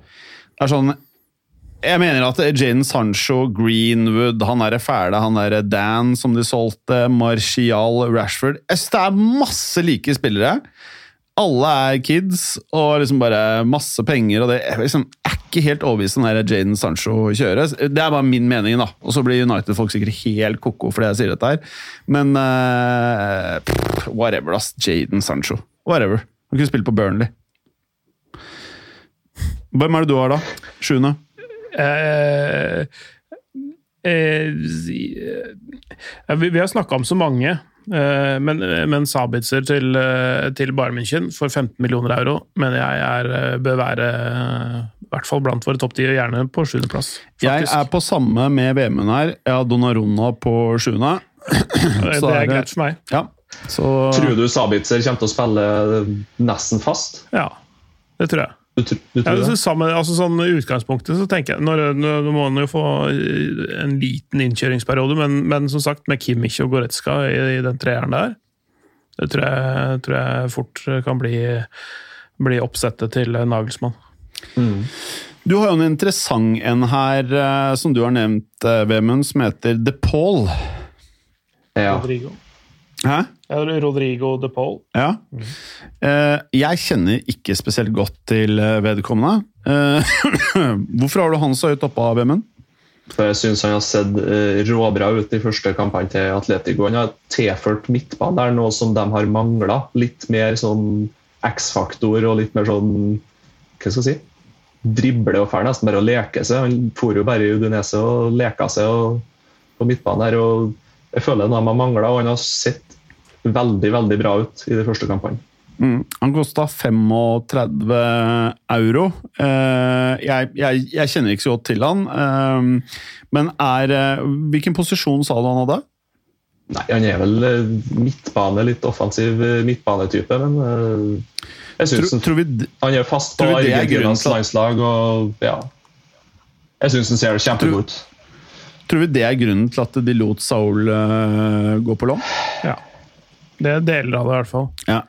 det er sånn jeg mener at Jaden Sancho, Greenwood, han derre fæle, han derre Dan som de solgte, Martial, Rashford Det er masse like spillere. Alle er kids og liksom bare masse penger. og Det jeg liksom, er ikke helt overbevist om den Jaden Sancho kjører. Det er bare min mening, da. Og så blir United-folk sikkert helt ko-ko fordi jeg sier dette her. Men uh, pff, whatever, ass. Jaden Sancho. Whatever. Han kunne spille på Burnley. Hvem er det du har, da? Sjuende? Eh, eh, eh, vi, vi har snakka om så mange, eh, men, men Sabitzer til, eh, til Bayern München for 15 millioner euro mener jeg er, eh, bør være i hvert fall blant våre topp ti, gjerne på sjuendeplass. Jeg er på samme med VM-en her. Jeg har Donnarona på sjuende. det er greit for meg. Ja. Så Tror du Sabitzer kommer til å spille nesten fast? Ja, det tror jeg. Du, du Ja, det samme, altså sånn utgangspunktet så tenker jeg Nå nå- nå må han jo få en liten innkjøringsperiode, men, men som sagt, med Kimmich og Goretzka i, i den treeren der, det tror jeg, tror jeg fort kan bli, bli oppsettet til Nagelsmann. Du har jo en interessant en her, eh, som du har nevnt, eh, Vemund, som heter The Paul. Ja. Rodrigo. Hæ? Rodrigo de Paul. Ja. Eh, jeg kjenner ikke spesielt godt til eh, vedkommende. Eh, hvorfor har du han så høyt oppe, av VM-en? For jeg syns han har sett råbra ut i første kampene til Atletico. Han har tilført midtbanen der noe som de har mangla. Litt mer sånn X-faktor og litt mer sånn Hva skal jeg si? Drible og fær nesten bare å leke seg. Han for jo bare i Udinese og leka seg og, på midtbanen der. og Jeg føler er de har mangla, og han har sett veldig, veldig bra ut i de første kampene. Mm. Han kosta 35 euro. Eh, jeg, jeg, jeg, kjenner ikke så godt til han. Eh, men er eh, Hvilken posisjon sa du han hadde? Nei, Han er vel midtbane, litt offensiv midtbanetype, men jeg synes tror, tror vi, han er fast på Argentinas landslag. og ja, Jeg syns han ser kjempegod ut. Tror vi det er grunnen til at de lot Saul gå på lån? Ja. Det er deler av det, i hvert fall. Ja.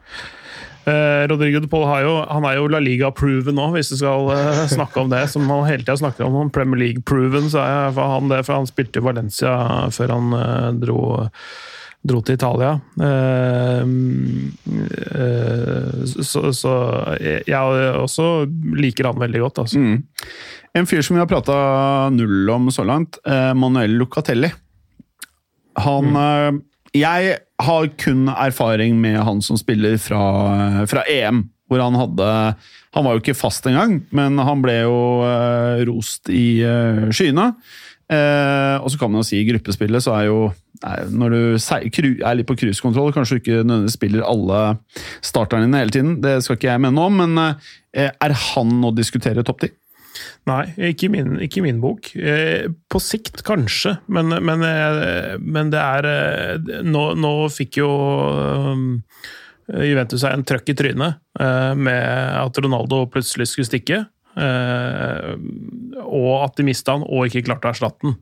Eh, Rodrigo de Paul jo, han er jo La Liga-proven nå, hvis du skal eh, snakke om det. Som han hele tida snakker om. Premier League-proven, så er han det, for han spilte i Valencia før han eh, dro, dro til Italia. Eh, eh, så, jeg, jeg også liker han veldig godt, altså. Mm. En fyr som vi har prata null om så langt, eh, Manuel Lucatelli. Han mm jeg har kun erfaring med han som spiller fra, fra, EM. Hvor han hadde Han var jo ikke fast engang, men han ble jo uh, rost i uh, skyene. Uh, og så kan man jo si i gruppespillet så er jo nei, Når du er litt på cruisekontroll, kanskje du ikke nødvendigvis spiller alle starterne dine hele tiden. Det skal ikke jeg mene om, men er han å diskutere topp ti? Nei, ikke min, ikke min bok. Eh, på sikt kanskje, men, men, eh, men det er eh, nå, nå, fikk jo Juventus seg en trøkk i trynet med at Ronaldo plutselig skulle stikke. og at de mista han og ikke klarte å erstatte han.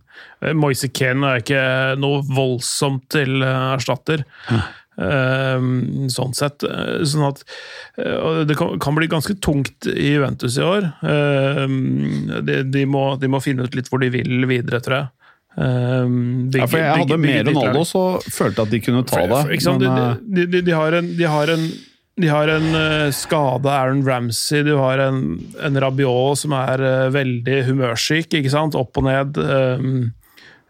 Moise Ken er ikke noe voldsomt til erstatter. Ehm, sånn sett. Eh, sånn at eh, Det kan bli ganske tungt i Juventus i år. Ehm, de, de, må, de må finne ut litt hvor de vil videre, tror jeg. Um, bygge, ja, for Jeg hadde mer enn Aldo, så følte at de kunne ta det. Men, eh, de, de, de, har en, de har en de har en uh, skade Aaron Ramsey, du har en, en Rabiot som er uh, veldig humørsyk. ikke sant? Opp og ned. Um,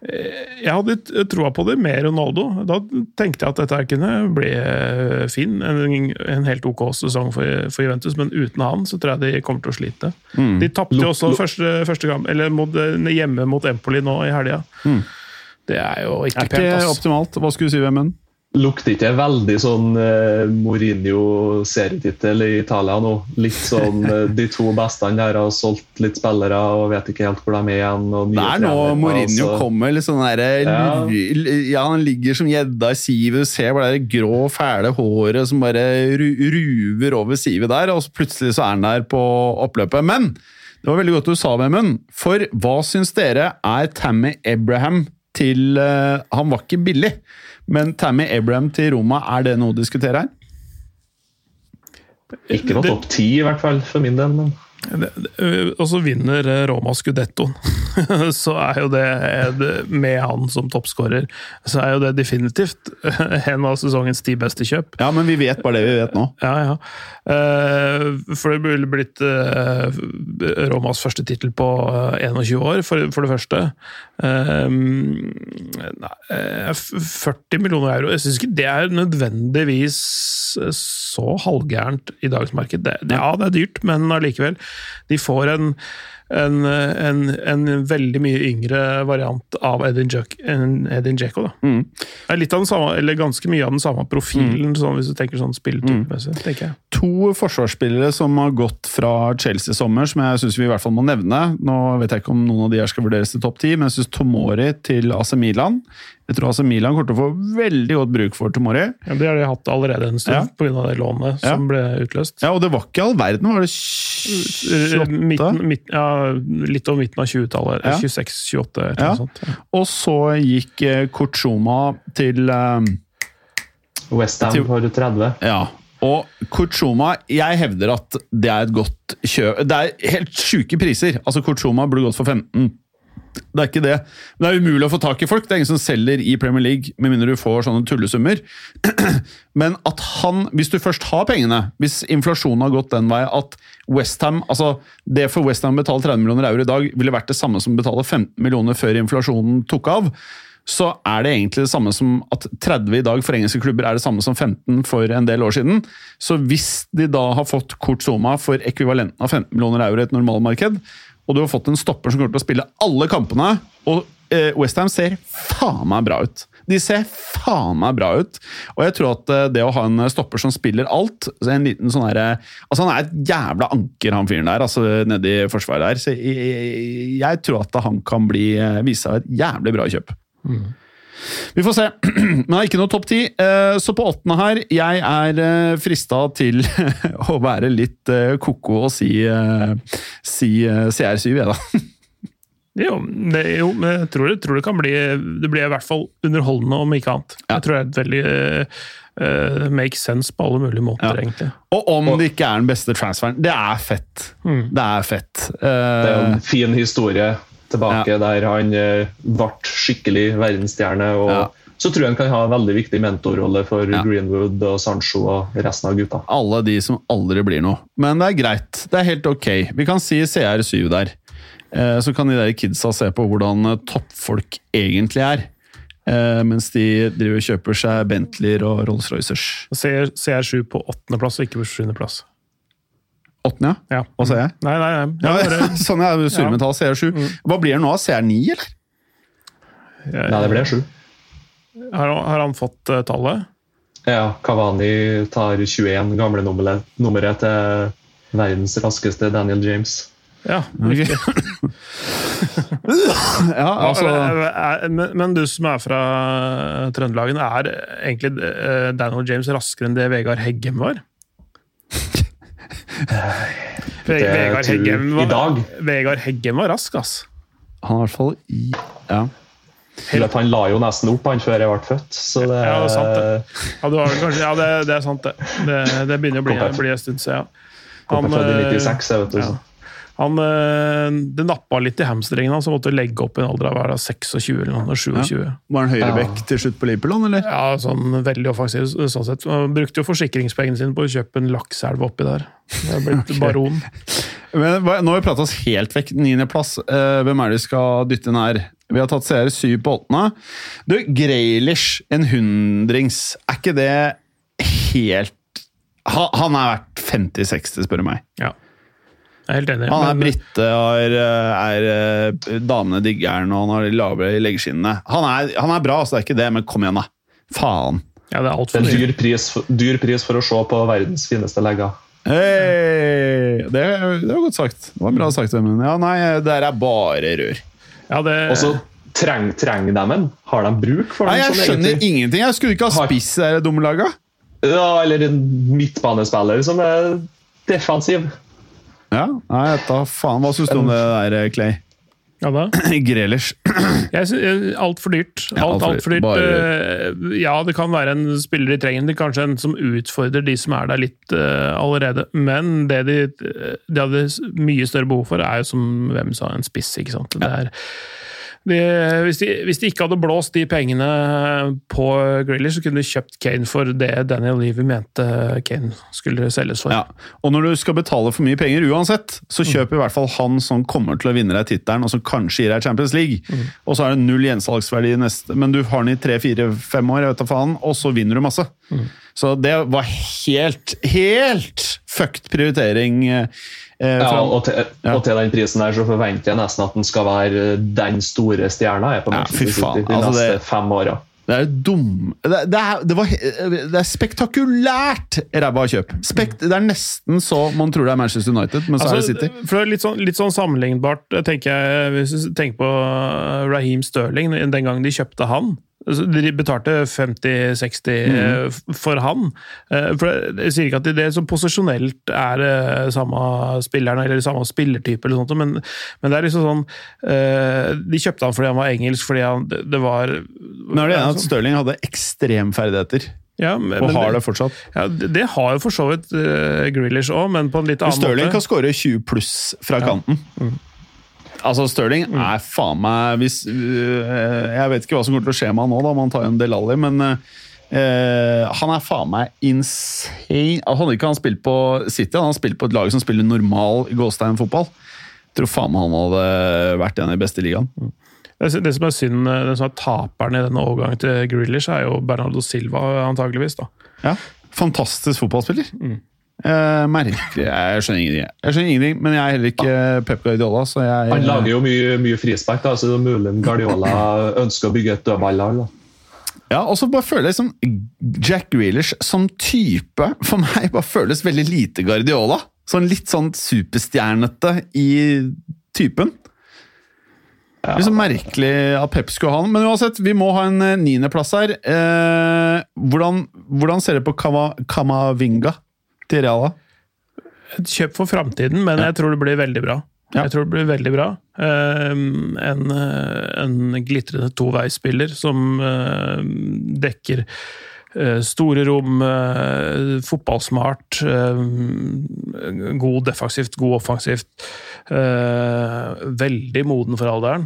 jeg hadde troa på det med Ronaldo. Da tenkte jeg at dette kunne bli eh, fin. En, en helt ok sesong for, for, Juventus, men uten han så tror jeg de kommer til å slite. Mm. De tapte jo også første, første gang, eller mot, hjemme mot Empoli nå i helga. Mm. Det er jo ikke, pent. Er ikke optimalt. Hva skulle du si, Vemund? Lukter ikke veldig sånn uh, Mourinho-serietittel i Italia nå? Litt sånn uh, de to beste der har solgt litt spillere og vet ikke helt hvor de er igjen. det er nå Mourinho altså. kommer litt sånn derre ja. ja. han ligger som gjedda i sivet, du ser bare det grå, fæle håret som bare ru ruver over sivet der, og så plutselig så er han der på oppløpet. Men det var veldig godt du sa, Vemund, for hva syns dere er Tammy Abraham til uh, Han var ikke billig. Men Tammy Abraham til Roma, er det noe å diskutere her? Ikke noe topp ti, i hvert fall, for min del. men... Og så vinner Roma skudettoen. så er jo det, med han som toppskårer, så er jo det definitivt en av sesongens ti beste kjøp. Ja, men vi vet bare det vi vet nå. Ja, ja. Eh, for det ville blitt eh, Romas første tittel på 21 eh, år, for, det første. 40 millioner euro. Jeg syns ikke det er nødvendigvis så halvgærent i dagens marked. ja, det er dyrt, men allikevel. De får en en, en, en, veldig mye yngre variant av Edin, Djeko. Mm. Litt av den samme, eller ganske mye av den samme profilen, mm. sånn, hvis du tenker sånn spilletypemessig. Mm. To forsvarsspillere som har gått fra Chelsea i sommer, som jeg syns vi i hvert fall må nevne. Nå vet jeg ikke om noen av de her skal vurderes til topp ti, men jeg syns Tomori til AC Milan jeg tror AC Milan kommer til å få veldig godt bruk for Tomori. Ja, Det har de hatt allerede en stund, ja. pga. det lånet som ble utløst. Ja, og det var ikke all verden, var det 28? Midten, midt, ja, litt over midten av 20-tallet. Ja. 26-28, eller noe sånt. Ja. Og så gikk eh, Kortsjoma til um, Westham for 30. Ja, og Kortsjoma, jeg hevder at det er et godt kjøp Det er helt sjuke priser. Altså, Kortsjoma burde gått for 15. Det er ikke det. Men det er umulig å få tak i folk. Det er ingen som selger i Premier League, med mindre du får sånne tullesummer. Men at han, hvis du først har pengene, hvis inflasjonen har gått den vei at Westham altså Det for Westham å betale 30 millioner euro i dag ville vært det samme som å betale 15 millioner før inflasjonen tok av, så er det egentlig det samme som at 30 i dag for engelske klubber er det samme som 15 for en del år siden. Så hvis de da har fått Kurt Zuma for ekvivalenten av 15 millioner euro i et normalmarked, og du har fått en stopper som kommer til å spille alle kampene, og eh, Westham ser faen meg bra ut. De ser faen meg bra ut. Og jeg tror at eh, det å ha en stopper som spiller alt en liten sånn her, altså Han er et jævla anker, han fyren der, altså nedi forsvaret der. Så jeg, jeg, jeg tror at han kan bli, eh, vise seg et jævlig bra kjøp. Vi får se. Men det er ikke noe topp ti. Eh, Så på åttende her Jeg er frista til å være litt eh, ko-ko og si, eh, si eh, CR7, jeg, da. Jo, det, jo, men jeg tror, det- tror det kan bli Det blir i hvert fall underholdende, om ikke annet. Ja. Jeg tror det er et veldig uh, make sense på alle mulige måter, Ja. egentlig. Og om det ikke er den beste transferen. Det er fett. Mm. Det er fett. Det er Eh, en fin historie tilbake der han eh, ble skikkelig verdensstjerne. og Ja. Så tror jeg han kan ha en veldig viktig mentorrolle for Ja. Greenwood og Sancho og resten av gutta. alle de som aldri blir noe. Men det er greit. Det er helt ok. Vi kan si CR7 der. Eh, Så kan de der kidsa se på hvordan eh, toppfolk egentlig er. Eh, Mens de driver og kjøper seg Bentleyer og Rolls-Roycers. CR, CR7 på åttendeplass og ikke på sjuendeplass. Åttende, ja? Ja. Hva sier jeg? Nei, nei, nei. Ja, Jeg bare, sånn er surmetall CR7. Hva blir det nå? CR9, eller? jeg, Nei, det ble 7. har, har han fått uh, tallet? Ja, Kavani tar 21, gamle nummeret, nummeret til verdens raskeste Daniel James. Ja. Ok. ja, altså Er- er- men, men du som er fra Trøndelagen, er egentlig eh, Daniel James raskere enn det Vegard Heggem var? Vegard Heggen var. Vegard Heggen var rask, ass. Han er i hvert fall i Ja. Helt. Han la jo nesten opp han før jeg ble født, så det, Ja, det er sant, det. Ja, du har kanskje, ja det, det er sant, det. Det, det begynner å bli, bli en stund siden. Ja. kom Han, jeg født i eh, 96, jeg vet du. ja. Han, eh, det nappa litt i hamstringen hans, og måtte legge opp i en alder av hva er 26 eller noe, 27. Ja. Var han høyrebekk Ja. til slutt på Liverpool, eller? Ja, sånn veldig offensiv sånn sett. Han brukte jo forsikringspengene sine på å kjøpe en lakseelv oppi der. Det er blitt baron. Men Nå har vi pratet oss helt vekk. Niendeplass. Uh, hvem er det vi skal dytte inn her? Vi har tatt CR7 på åttende. Du, Graylish, en hundrings. Er ikke det helt Han er verdt 50-60, spør du meg. Ja. Jeg er helt enig. Han er men- brite, har, eh, er, eh, damene digger han, og han har de lavere leggeskinnene. Han er, han er bra, så det er ikke det, men kom igjen, da. Faen. Ja, det er altfor er en dyr pris, dyr pris for å se på verdens fineste legger. Hei! Det, det var godt sagt. Det var bra sagt, men ja, nei, det der er bare rør. Ja, det, Og så trenger treng de en. Har de bruk for Nei, den? jeg sånn skjønner egentlig? ingenting. Jeg skulle ikke ha spiss i det dumme laget. Ja, eller en midtbanespiller som er defensiv. Ja, nei, da faen. Hva syns du om det der, Clay? ja, da. Grelers. Jeg synes, Altfor dyrt. Alt, alt for alt for dyrt. dyrt. Eh, Ja, det kan være en spiller de trenger, det er kanskje en som utfordrer de som er der litt uh, allerede. Men det de, de hadde mye større behov for, er jo som hvem sa, en spiss. ikke sant? Det er, hvis, de, hvis de ikke hadde blåst de pengene på Grealish, så kunne de kjøpt Kane for det Daniel Levy mente Kane skulle selges for. Ja. Og når du skal betale for mye penger uansett, så kjøp i hvert fall han som kommer til å vinne deg tittelen, og som kanskje gir deg Champions League. Og så er det null gjensalgsverdi neste, men du har den i tre, fire, fem år, jeg vet da faen, og så vinner du masse. Så det var helt, helt fucked prioritering. Eh, Ja, og, til, Ja. og til den prisen der så forventer jeg nesten at den skal være den store stjerna jeg, på Ja, fy faen, de altså neste det- fem åra. Det er dum Det, det, er, det, var, det er spektakulært ræva kjøp. Spekt, det er nesten så man tror det er Manchester United, men så er det City. for litt, sånn, litt sånn sammenlignbart, tenker jeg, hvis du tenker på Raheem Sterling, den gangen de kjøpte han. De betalte 50-60 Mm. eh, for han. Eh, For Jeg sier ikke at det som posisjonelt er eh, samme spilleren eller samme spillertype, eller sånt, men, men det er liksom sånn De kjøpte han fordi han var engelsk, fordi han, det det var Nå er det enig at Stirling hadde ekstremferdigheter, ja, men, og har det fortsatt? Ja, det, det har jo for så vidt uh, Grealish òg, men på en litt annen Stirling måte. kan skåre 20 pluss fra kanten. Altså, Stirling er faen meg hvis, øh, Jeg vet ikke hva som kommer til å skje med han nå, da, man tar jo en Del Alli, men Uh, han er faen meg insane. Altså, hadde ikke han spilt på City, han har spilt på et lag som spiller normal Gåstein-fotball. Tror faen meg han hadde vært en av de beste i ligaen. Det, det som er synd, den som er taperen i denne overgangen til Grealish, er jo Bernardo Silva, antageligvis. da. Ja, Fantastisk fotballspiller. Eh, merkelig. Jeg skjønner ingenting. Jeg skjønner ingenting, Men jeg er heller ikke Pep Guardiola, så jeg Han lager jo mye, mye frispark, da, så det er mulig Guardiola ønsker å bygge et dødballag. Ja, og så bare føler jeg som Jack Grealish som type for meg bare føles veldig lite Guardiola. Sånn litt sånn superstjernete i typen. Ja. Litt så merkelig at Pep skulle ha den. Men uansett, vi må ha en eh, niendeplass her. Eh, hvordan, hvordan ser du på Kama, Kamavinga til Reala? Et kjøp for framtiden, men Ja. jeg tror det blir veldig bra. Ja. Jeg tror det blir veldig bra. Eh, en, eh, en glitrende toveisspiller som eh, dekker store rom, fotballsmart, god defensivt, god offensivt. veldig moden for alderen.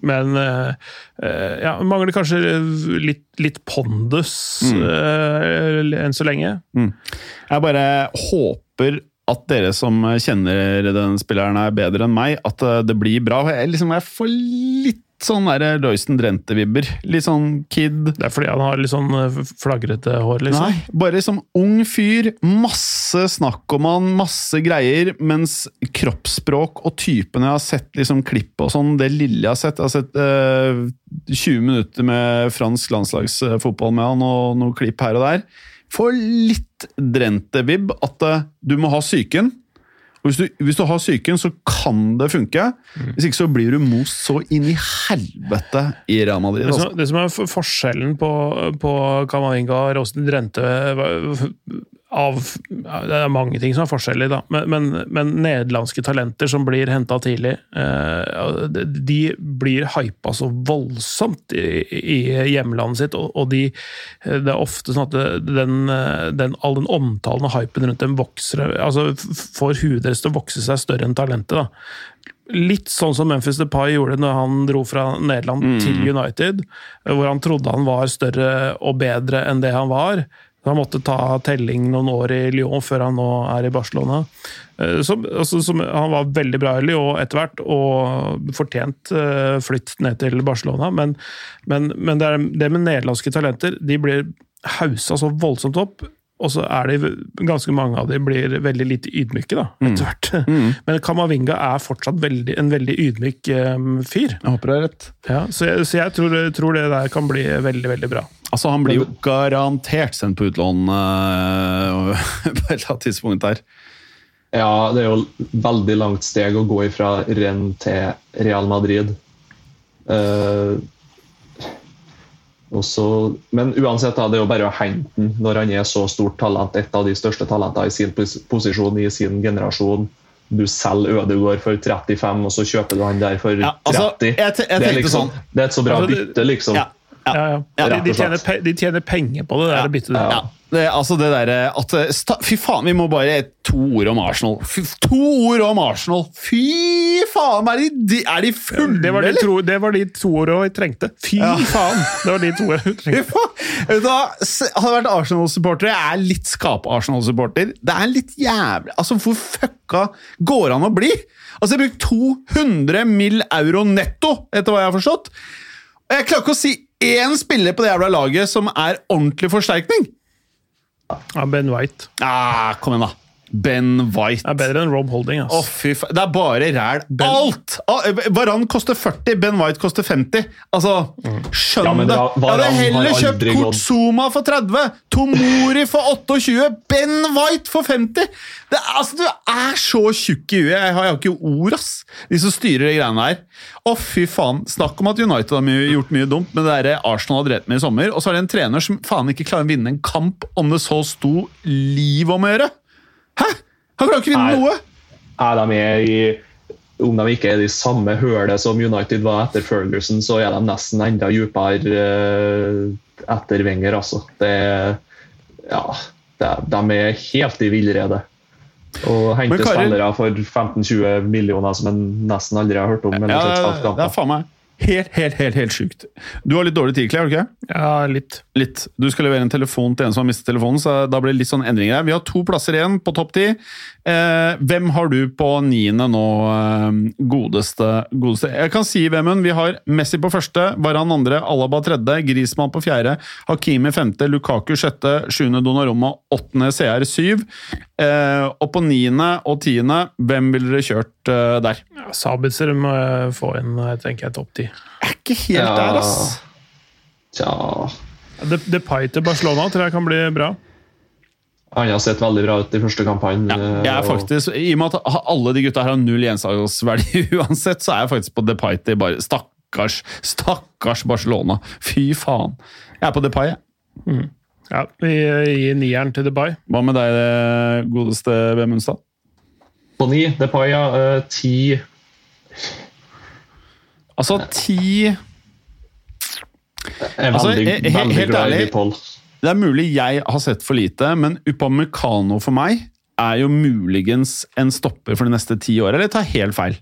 Men eh, eh, ja, mangler kanskje litt, litt pondus eh, enn så lenge. Jeg bare håper at dere som kjenner den spilleren er bedre enn meg, at det blir bra. Jeg, liksom, jeg får litt sånn der Royston Drente-vibber. Litt sånn kid. Det er fordi han har litt sånn eh, flagrete hår, liksom. Nei, bare som ung fyr. Masse snakk om han, masse greier. Mens kroppsspråk og typen jeg har sett liksom klipp og sånn, det lille jeg har sett Jeg har sett eh, 20 minutter med fransk landslagsfotball med han og noen klipp her og der. Får litt Drente-vib at eh, du må ha psyken. Hvis du, hvis du har psyken, så kan det funke. Hvis ikke så blir du most så inn i helvete i Real Madrid. Det Altså. som, det som er forskjellen på, på Kamavinga og Rosten Drente av, Det er mange ting som er forskjellig, da. Men, men, men nederlandske talenter som blir henta tidlig, eh, de- blir hypa så voldsomt i, i hjemlandet sitt. Og, og de, det er ofte sånn at den, den, all den omtalen og hypen rundt dem vokser altså får huet deres til å vokse seg større enn talentet. da. Litt sånn som Memphis Depay gjorde når han dro fra Nederland til United, hvor han trodde han var større og bedre enn det han var. Han måtte ta telling noen år i Lyon før han nå er i Barcelona. Eh, Som, altså, som, han var veldig bra i Lyon etter hvert, og fortjent eh, flytt ned til Barcelona. Men, men, men det, er, det med nederlandske talenter, de blir hausa så voldsomt opp. Og så er de, ganske mange av dem blir veldig lite ydmyke, da, etter hvert. Men Kamavinga er fortsatt veldig, en veldig ydmyk um, fyr. Jeg håper det er rett. Ja, så jeg, så jeg tror, tror det der kan bli veldig, veldig bra. Altså, Han blir jo garantert sendt på utlån øh, på et eller annet tidspunkt der. Ja, det er jo veldig langt steg å gå ifra Renn til Real Madrid. Eh, og så- men uansett, da, det er jo bare å hente den når han er så stort talent, et av de største talentene i sin pos posisjon i sin generasjon. Du selger Ødegaard for 35, og så kjøper du han der for 30. Ja, altså, jeg jeg det, er liksom, sånn. det er et så bra Altså, bytte, liksom. Ja, ja. De, de, tjener, pe- de tjener penger på det der der. Ja, det, altså det derre at eh, sta, Fy faen, vi må bare To ord om Arsenal. Fy, to ord om Arsenal! Fy faen! Er de, er de fulle, Det var de, eller? to, det var de to ordene vi trengte. Fy Ja. faen! Det var de to ordene vi Fy trengte. S- Hadde jeg vært Arsenal-supporter Jeg er litt skap-Arsenal-supporter. Det er litt jævlig Altså, hvor fucka går det an å bli? Altså, jeg har brukt 200 mill. euro netto, etter hva jeg har forstått. Og jeg klarer ikke å si én spiller på det jævla laget som er ordentlig forsterkning. Ja, Ben White Ah, kom igjen, da. Ben White. er bedre enn Rob Holding. Ass. fy faen. Det er bare ræl. Alt! Ah, Varan koster 40, Ben White koster 50. Altså, skjønn Ja, det! Jeg hadde heller kjøpt aldri for 30, Tomori for 28, Ben White for 50! Det, er- altså, Du er så tjukk i huet. Jeg har, jeg har ikke ord, ass. De som styrer de greiene her. Å, fy faen. Snakk om at United har mye, gjort mye dumt, men det der Arsenal har drevet med i sommer. Og så er det en trener som faen ikke klarer å vinne en kamp om det så sto liv om å gjøre. Hæ? Han klarer ikke å vinne noe! er de i om de ikke er i samme hølet som United var etter Ferguson, så er de nesten enda dypere eh, etter Wenger. Altså. Det, ja, det, de er helt i villrede. Og hente spillere for 15-20 millioner som en nesten aldri har hørt om. Ja, det er faen meg helt, helt, helt, helt sjukt. Du har litt dårlig tid, Clay, har du ikke? Ja, litt. Litt. Du skal levere en telefon til en som har mistet telefonen, så da blir det litt sånn endringer her. Vi har to plasser igjen på topp ti. Eh, hvem har du på niende nå, eh, godeste, godeste? Jeg kan si, hvem hun vi har Messi på første, Varan andre, Alaba tredje, Grismann på fjerde, Hakimi femte, Lukaku sjette, sjuende Donnarumma, åttende CR syv. Eh, og på niende og tiende, hvem ville dere kjørt eh, der? Ja, Sabitzer må få inn, tenker jeg, topp ti. Jeg er ikke helt Ja. der, ass. Tja De- Depay til Barcelona tror jeg kan bli bra. Han har sett veldig bra ut i første kampanje. Ja, jeg er og- faktisk, I og med at alle de gutta her har null gjensalgsverdi uansett, så er jeg faktisk på Depay til bare Stakkars, stakkars Barcelona. Fy faen. Jeg er på Depay. jeg. Ja, Vi gir nieren til Depay. Hva med deg, godeste Vemundstad? På ni, Depay, ja. eh, Ti Altså, ti er Altså, veldig, he- veldig helt glad i Paul. Det er mulig jeg har sett for lite, men Upamecano for meg er jo muligens en stopper for de neste ti åra, eller tar helt feil?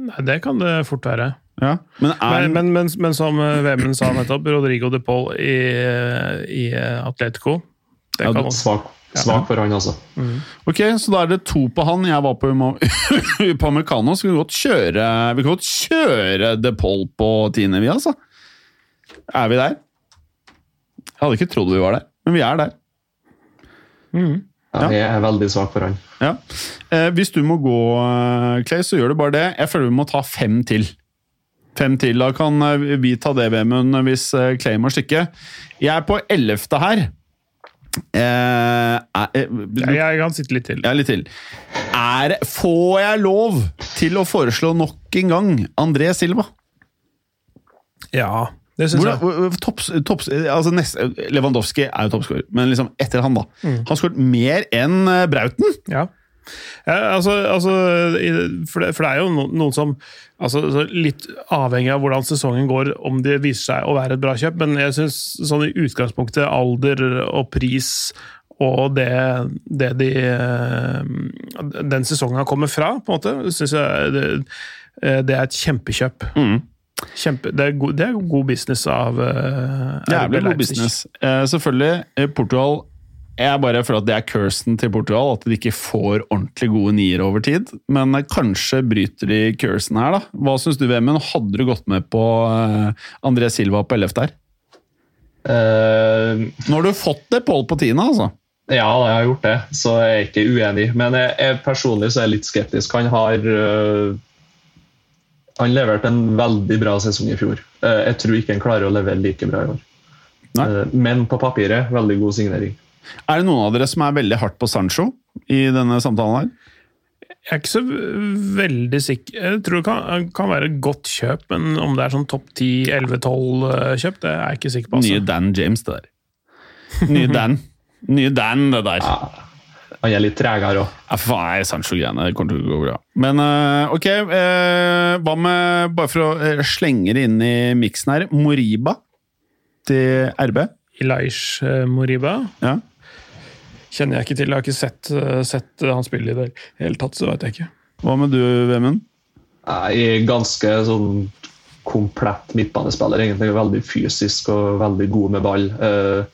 Nei, Det kan det fort være. Ja. Men er Men, men, men, men som eh, Vemund sa nettopp, Rodrigo de Paul i, i Atletico det Ja, kan du- også. Svak, for han, altså. Ok, så da er det to på han. Jeg var på på Americano. så vi kan godt kjøre Vi kan godt kjøre De Paul på tiende, vi, altså. Er vi der? Jeg hadde ikke trodd vi var der, men vi er der. Ja, Jeg er veldig svak for han. Ja. Eh, hvis du må gå, eh, Clay, så gjør du bare det. Jeg føler vi må ta fem til. Fem til, Da kan eh, vi ta det, Vemund, hvis eh, Clay må stikke. Jeg er på ellevte her. Eh, eh, Jeg, kan sitte litt til. Ja, litt til. Er, får jeg lov til å foreslå nok en gang André Silva? Ja, det syns jeg. topps, topps, altså nest, Lewandowski er jo toppskårer, men liksom etter han, da. Han har skåret mer enn eh, Brauten! Ja. Ja, altså, altså, for, det, for det er jo noen som altså, Litt avhengig av hvordan sesongen går, om det viser seg å være et bra kjøp, men jeg syns sånn i utgangspunktet alder og pris og det, det de eh, Den sesongen har kommet fra, på en måte, syns jeg det, eh, det er et kjempekjøp. Kjempe, det, er god, det er god business av uh, Jævlig god business. Eh, selvfølgelig, Portugal Jeg bare føler at det er cursen til Portugal, at de ikke får ordentlig gode niere over tid. Men eh, kanskje bryter de cursen her, da. Hva syns du, Vemund? Hadde du gått med på eh, André Silva på 11 her? Uh, Nå har du fått det Pål på tiende, altså. ja, jeg har gjort det, så jeg er ikke uenig. Men jeg, jeg personlig så er jeg litt skeptisk. Han har uh, Han leverte en veldig bra sesong i fjor. Uh, jeg tror ikke han klarer å levere like bra i år. Men på papiret, veldig god signering. Er det noen av dere som er veldig hardt på Sancho i denne samtalen her? Jeg er ikke så veldig sikker. Jeg tror det kan, kan være et godt kjøp, men om det er sånn topp 10-11-12-kjøp, det er jeg ikke sikker på. Nye Altså. Dan James, det der. Nye Dan. Nye Dan, det der. Ja, han er litt tregere òg. Ja, faen, Sancho-greiene kommer til å gå bra. Men eh, ok, eh, hva med Bare for å eh, slenge det inn i miksen her. Moriba til RB. Ilaish eh, Moriba Ja. Kjenner jeg ikke til. Jeg har ikke sett, eh, sett han spille i det hele tatt, så vet jeg ikke. Hva med du, Vemund? Jeg er ganske sånn komplett midtbanespiller. egentlig Veldig fysisk og veldig god med ball. Eh,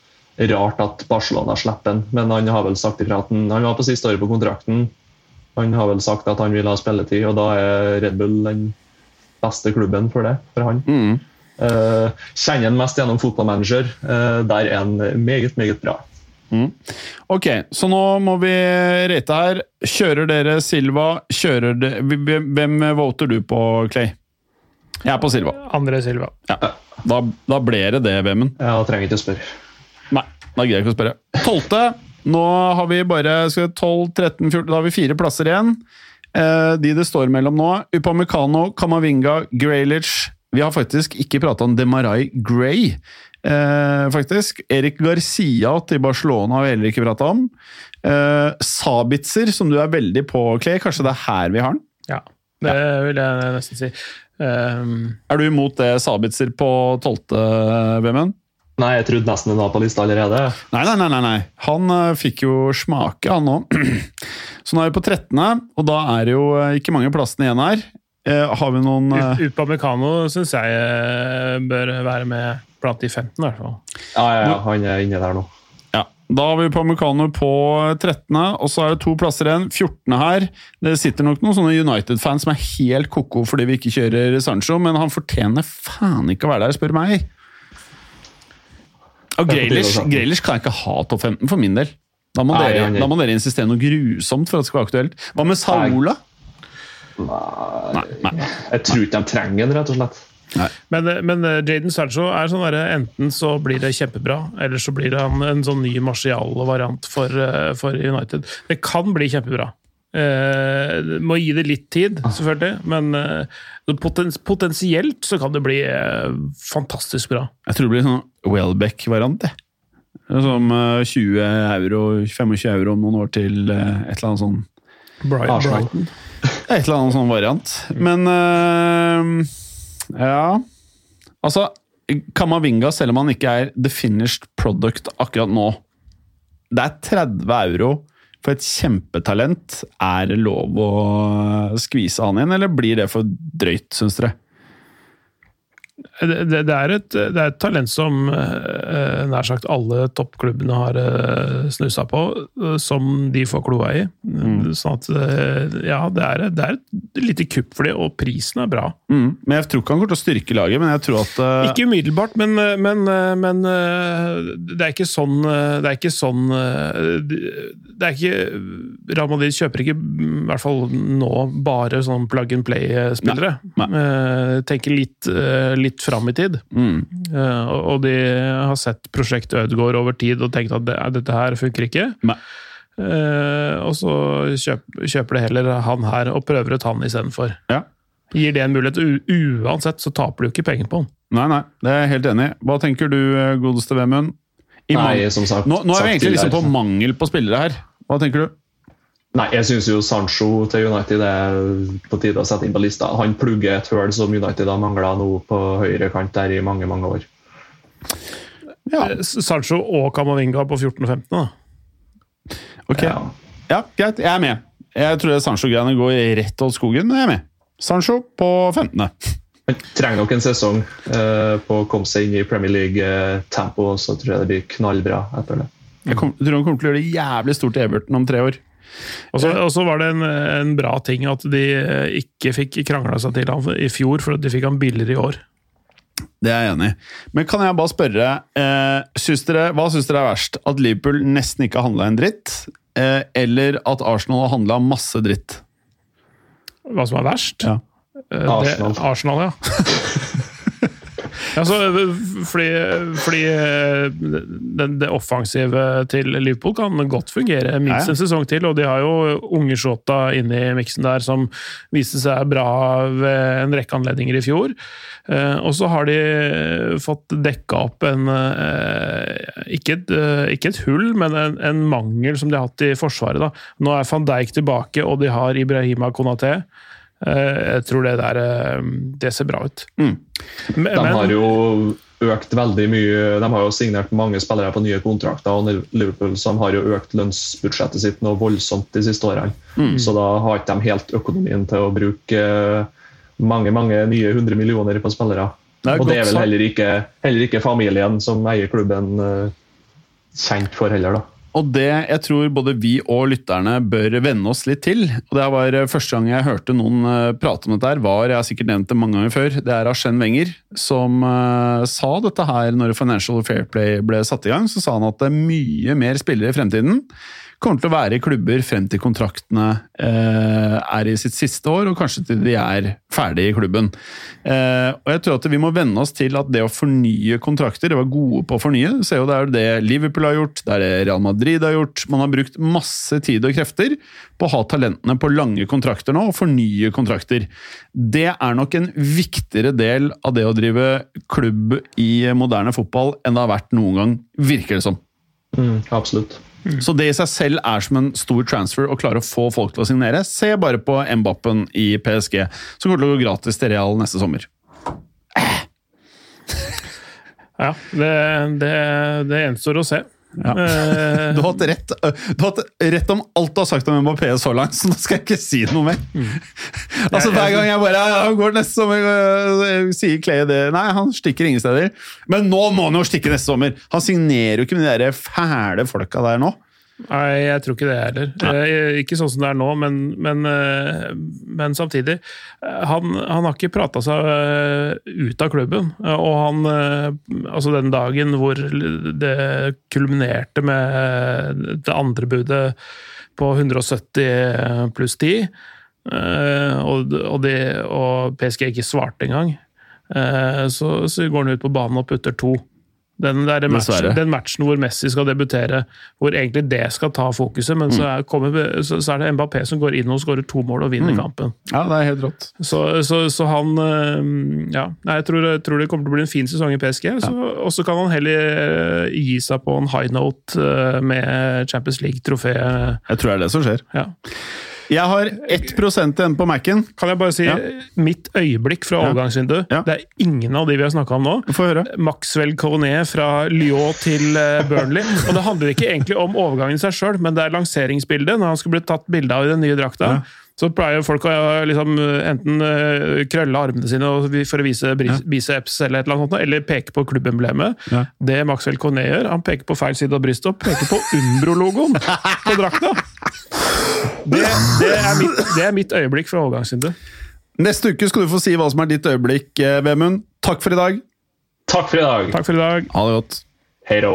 rart at Barcelona slipper han, men han har vel sagt ifra at han, han var på siste året på kontrakten. Han har vel sagt at han vil ha spilletid, og da er Red Bull den beste klubben for det. for han. Mm. Eh, kjenner han mest gjennom fotballmanager. Eh, der er han meget, meget bra. Ok, så nå må vi rate her. Kjører dere Silva? Kjører de, hvem voter du på, Clay? Jeg er på Silva. Andre Silva. Ja. Da, da ble det det, Vemund. da trenger ikke å spørre. Nei, da gidder jeg ikke å spørre. Tolvte. Nå har vi bare skal vi 12, 13, 14 Da har vi fire plasser igjen. Eh, de det står mellom nå, Upamecano, Kamavinga, Graylich Vi har faktisk ikke prata om Demarai Gray, eh, faktisk. Erik Garcia til Barcelona har vi heller ikke prata om. Eh, Sabitzer, som du er veldig på, Clay. Kanskje det er her vi har den? Ja, det vil jeg nesten si. Um, Er du imot det Sabitzer på tolvte, Vemund? Nei, jeg trodde nesten den var på lista allerede. Nei, nei, nei. nei. Han uh, fikk jo smake, han òg. Så nå er vi på 13., og da er det jo uh, ikke mange plassene igjen her. Uh, har vi noen uh, Upamecano syns jeg bør være med blant de 15, i hvert fall. Ja, ja, ja, han er inne der nå. Ja, Da har vi Pamecano på 13., og så er det to plasser igjen. 14. her. Det sitter nok noen sånne United-fans som er helt ko-ko fordi vi ikke kjører Sancho, men han fortjener faen ikke å være der, spør meg. Og Grealish, Grealish kan jeg ikke ha topp 15 for min del. Da må, Nei, dere, er- da må dere insistere noe grusomt for at det skal være aktuelt. Hva med Saola? Nei, Nei. Jeg tror ikke de trenger den, rett og slett. Men, men eh, Jaden Sancho er sånn derre enten så blir det kjempebra, eller så blir han en sånn ny Marcial-variant for, eh, for United. Det kan bli kjempebra. Eh, må gi det litt tid, selvfølgelig, men eh, poten potensielt så kan det bli eh, fantastisk bra. Jeg tror det blir sånn Welbeck-variant. det. Som eh, 20 euro, 25 euro om noen år til eh, et eller annet sånn Bright, Brighton. Et eller annet sånn variant. Men eh, ja Altså, Kamavinga, selv om han ikke er the finished product akkurat nå Det er 30 euro for et kjempetalent. Er det lov å skvise han igjen, eller blir det for drøyt, syns dere? Det, det, er et, det er et talent som eh, nær sagt alle toppklubbene har uh, snusa på, eh, som de får kloa i. Sånn at eh, ja, det er, det er et lite kupp for det, og prisen er bra. Mm. Men Jeg tror ikke han kommer til å styrke laget, men jeg tror at eh, Ikke umiddelbart, men, men, men eh, det er ikke sånn Det er ikke sånn eh, Det er ikke Real Madrid kjøper ikke, i hvert fall nå, bare sånn plug and play-spillere. Eh, Tenker litt, eh, litt fram i tid. mm. Uh, Og de har sett prosjektet Ødegaard over tid og tenkt at det, dette her funker ikke. Nei. Eh, Og så kjøp, kjøper det heller han her og prøver ut han istedenfor. Ja. Gir det en mulighet. U uansett så taper du ikke penger på han. Nei, nei, det er jeg helt enig i. Hva tenker du, eh, godeste Vemund? Nei, som sagt. Nå, nå er vi egentlig liksom på mangel på spillere her. Hva tenker du? Nei, jeg syns jo Sancho til United er på tide å sette inn på lista. Han plugger et høl som United har mangla nå på høyre kant der i mange, mange år. Ja, Eh, Sancho og Kamavinga på 14 og 15. da. ok. Ja. Ja, greit. Jeg er med. Jeg tror det Sancho-greiene går rett åt skogen, men jeg er med. Sancho på 15. Han trenger nok en sesong eh, på å komme seg inn i Premier League-tempo, så tror jeg det blir knallbra etter det. Jeg kom, tror han kommer til å gjøre det jævlig stort i Everton om tre år. Og så- var det en, en bra ting at de eh, ikke fikk krangla seg til han i fjor, for de fikk han billigere i år. Det er jeg enig i. Men kan jeg bare spørre, eh, syns dere, hva syns dere er verst? At Liverpool nesten ikke har handla en dritt? Eh, eller at Arsenal har handla masse dritt? Hva som er verst? Ja. Eh, Det, Arsenal. Arsenal, ja. Altså, fordi, fordi den, det, offensive til Liverpool kan godt fungere minst en sesong til, og de har jo unge Shota inne i miksen der som viste seg bra ved en rekke anledninger i fjor. Eh, Og så har de fått dekka opp en eh, ikke et, eh, ikke et hull, men en, en mangel som de har hatt i Forsvaret. Da. Nå er van Dijk tilbake, og de har Ibrahima Konaté. Eh, Jeg tror det der eh, Det ser bra ut. Mm. Men, De har jo økt veldig mye De har jo signert mange spillere på nye kontrakter, og Liverpool som har jo økt lønnsbudsjettet sitt noe voldsomt de siste årene. Så da har ikke de helt økonomien til å bruke eh, mange mange nye 100 millioner på spillere. Det og det er vel heller ikke, heller ikke familien som eier klubben kjent for heller, da. Og det jeg tror både vi og lytterne bør venne oss litt til, og det var eh, første gang jeg hørte noen eh, prate om dette her, var, jeg har sikkert nevnt det mange ganger før, det er Arsène Wenger som uh, sa dette her når Financial Fair Play ble satt i gang. Så sa han at det er mye mer spillere i fremtiden kommer til å være i klubber frem til kontraktene eh, er i sitt siste år, og kanskje til de er ferdige i klubben. Eh, og jeg tror at vi må venne oss til at det å fornye kontrakter, det var gode på å fornye. Du ser jo Det er det Liverpool har gjort, det er det Real Madrid har gjort. Man har brukt masse tid og krefter på å ha talentene på lange kontrakter nå, og fornye kontrakter. Det er nok en viktigere del av det å drive klubb i moderne fotball enn det har vært noen gang, virker det som. Mm, absolutt. Så det i seg selv er som en stor transfer å klare å få folk til å signere. Se bare på Mbappen i PSG, som kommer til å gå gratis til Real neste sommer. Ja, det, det, det gjenstår å se. Ja. Eh, Du har hatt rett, du har hatt rett om alt du har sagt om Mbappé så langt, så nå skal jeg ikke si noe mer. Altså Hver gang jeg bare ja, han går neste sommer, øh, sier Clay det Nei, han stikker ingen steder. Men nå må han jo stikke neste sommer! Han signerer jo ikke med de der fæle folka der nå. Nei, jeg tror ikke det heller. Eh, Ikke sånn som det er nå, men, men, eh, men samtidig. eh, Han, han har ikke prata seg eh, ut av klubben. Og han Altså, den dagen hvor det kulminerte med det andre budet på 170 pluss 10, eh, og, og, de, og PSG ikke svarte engang, så, så går han ut på banen og putter to. Den, der matchen, den matchen hvor Messi skal debutere, hvor egentlig det skal ta fokuset, men så, er, kommer, så, så er det Mbappé som går inn og skårer to mål og vinner kampen. Ja, det er helt rått. Så, så, så han øh, Ja, jeg tror, jeg tror det kommer til å bli en fin sesong i PSG. så- Og så kan han heller øh, gi seg på en high note øh, med Champions League-trofé. Jeg tror det er det som skjer. Ja. Jeg har 1 igjen på Mac-en. Kan jeg bare si Ja. mitt øyeblikk fra Ja. overgangsvinduet? Ja. Det er ingen av de vi har snakka om nå. Få høre. Maxwell Cornet fra Lyon til eh, Burnley. Og det handler ikke egentlig om overgangen i seg sjøl, men det er lanseringsbildet. Når han skal bli tatt bilde av i den nye drakta, så pleier folk å eh, liksom, enten eh, krølle armene sine for å vise biceps, eller et eller annet sånt, eller peke på klubbemblemet. Ja. Det Maxwell Cornet gjør, han peker på feil side av brystet og peker på Umbro-logoen på drakta. Det, det, er mitt, det er mitt øyeblikk fra overgangsvinduet. Neste uke skal du få si hva som er ditt øyeblikk, eh, Vemund. Takk for i dag. Takk for i dag. Takk for i dag. Ha det godt. Hei då.